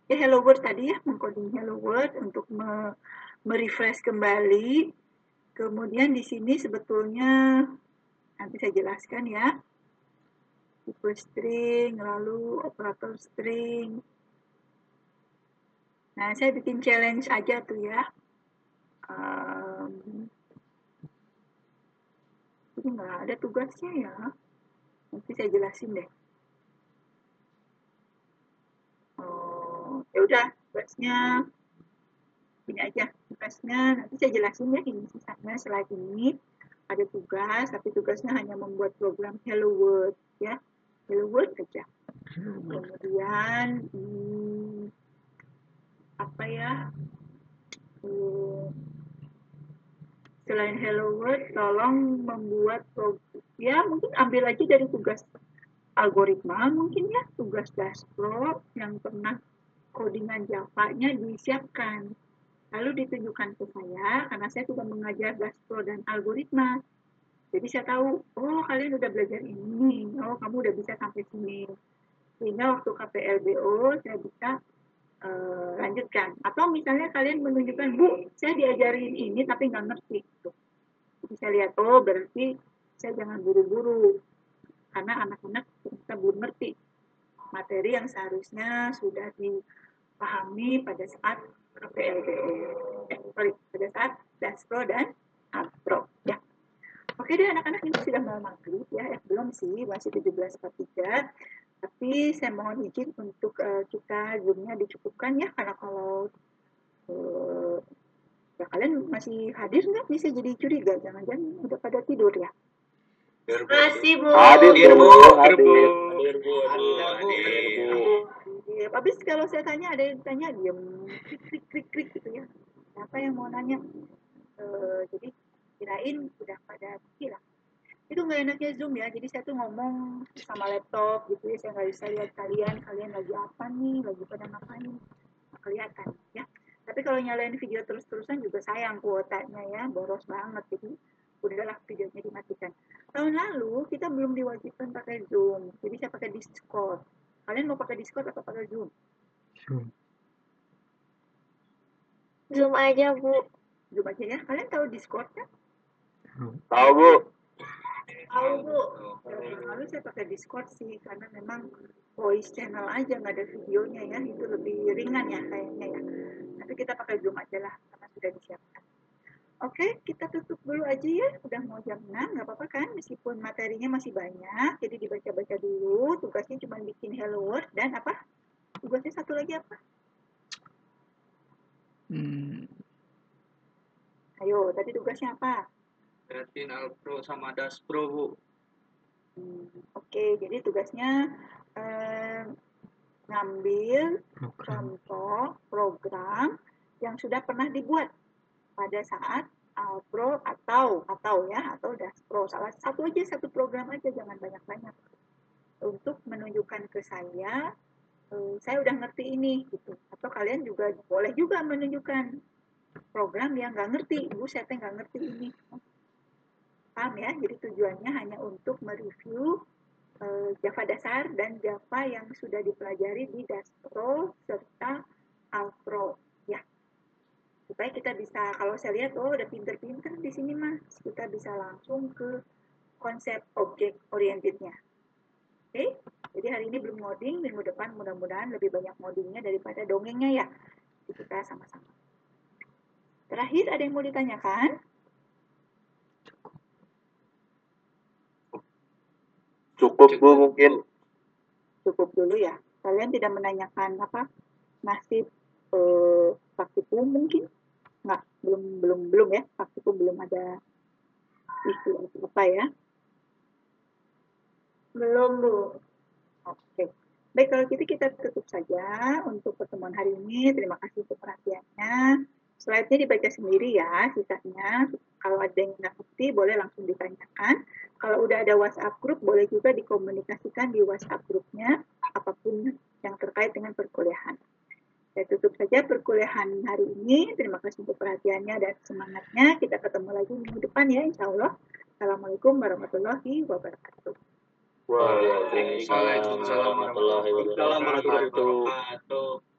ya hello world tadi ya mengcoding hello world untuk me, merefresh kembali kemudian di sini sebetulnya nanti saya jelaskan ya tipe string, lalu operator string. Nah, saya bikin challenge aja tuh ya. Um, ini nggak ada tugasnya ya. Nanti saya jelasin deh. Oh, ya udah, tugasnya ini aja. Tugasnya nanti saya jelasin ya ini sisanya slide ini ada tugas, tapi tugasnya hanya membuat program Hello World ya hello world aja kemudian hmm, apa ya hmm, selain hello world tolong membuat ya mungkin ambil aja dari tugas algoritma mungkin ya tugas dashboard yang pernah codingan Java-nya disiapkan lalu ditunjukkan ke saya karena saya sudah mengajar dashboard dan algoritma jadi saya tahu, oh kalian udah belajar ini, oh kamu udah bisa sampai sini. Sehingga waktu KPLBO saya bisa uh, lanjutkan. Atau misalnya kalian menunjukkan, Bu, saya diajarin ini tapi nggak ngerti. Gitu. Bisa lihat, oh berarti saya jangan buru-buru. Karena anak-anak kita belum ngerti materi yang seharusnya sudah dipahami pada saat KPLBO. Eh, sorry, pada saat Daspro dan Apro. Ya. Oke deh anak-anak ini sudah mau maghrib ya, eh, belum sih, masih 17.43. Tapi saya mohon izin untuk uh, kita zoomnya dicukupkan ya, karena kalau uh, ya kalian masih hadir nggak bisa jadi curiga, jangan-jangan udah pada tidur ya. Masih Bu. Hadir Bu, hadir Bu. Hadir Bu, hadir Bu. Habis kalau saya tanya ada yang tanya diam krik krik krik krik gitu ya. Siapa yang mau nanya? Uh, jadi kirain udah pada hilang itu nggak enaknya zoom ya jadi saya tuh ngomong sama laptop gitu ya saya nggak bisa lihat kalian kalian lagi apa nih lagi pada ngapain nggak kelihatan ya tapi Tapi kalau nyalain video terus-terusan juga sayang kuotanya ya, boros banget. Jadi udahlah videonya dimatikan. Tahun lalu kita belum diwajibkan pakai Zoom, jadi saya pakai Discord. Kalian mau pakai Discord atau pakai Zoom? Zoom. Zoom aja, Bu. Zoom aja ya. Kalian tahu Discord kan? Tahu, Bu. Tahu, Bu. lalu saya pakai Discord sih, karena memang voice channel aja, nggak ada videonya ya. Itu lebih ringan ya kayaknya ya. Tapi kita pakai Zoom aja lah, karena sudah disiapkan. Oke, kita tutup dulu aja ya. Udah mau jam 6, nggak apa-apa kan? Meskipun materinya masih banyak, jadi dibaca-baca dulu. Tugasnya cuma bikin hello world dan apa? Tugasnya satu lagi apa? Hmm, Ayo, tadi tugasnya apa? Retin Alpro sama Das Pro, Bu. Hmm, Oke, jadi tugasnya eh, ngambil Program. contoh program yang sudah pernah dibuat pada saat Alpro atau atau ya atau Daspro salah satu aja satu program aja jangan banyak-banyak. Untuk menunjukkan ke saya eh, saya udah ngerti ini gitu. Atau kalian juga boleh juga menunjukkan program yang nggak ngerti. Ibu saya teh nggak ngerti ini paham ya. Jadi tujuannya hanya untuk mereview eh, Java dasar dan Java yang sudah dipelajari di Daspro serta Alpro ya. Supaya kita bisa kalau saya lihat oh udah pinter-pinter di sini mah kita bisa langsung ke konsep objek orientednya. Oke? Jadi hari ini belum ngoding minggu depan mudah-mudahan lebih banyak ngodingnya daripada dongengnya ya. Jadi kita sama-sama. Terakhir ada yang mau ditanyakan Cukup, Bu, mungkin. cukup dulu ya kalian tidak menanyakan apa nasib eh, praktikum mungkin nggak belum belum belum ya praktikum belum ada isu atau apa ya Belum, Bu. Oke. Baik, kalau gitu kita tutup saja untuk pertemuan hari ini. Terima kasih untuk perhatiannya. Slide-nya dibaca sendiri ya, sisanya. Kalau ada yang nggak ngerti, boleh langsung ditanyakan. Kalau udah ada WhatsApp group, boleh juga dikomunikasikan di WhatsApp grupnya, apa pun yang terkait dengan perkuliahan. Saya tutup saja perkuliahan hari ini. Terima kasih untuk perhatiannya dan semangatnya. Kita ketemu lagi minggu depan ya, insya Allah. Assalamualaikum warahmatullahi wabarakatuh. Waalaikumsalam warahmatullahi wabarakatuh.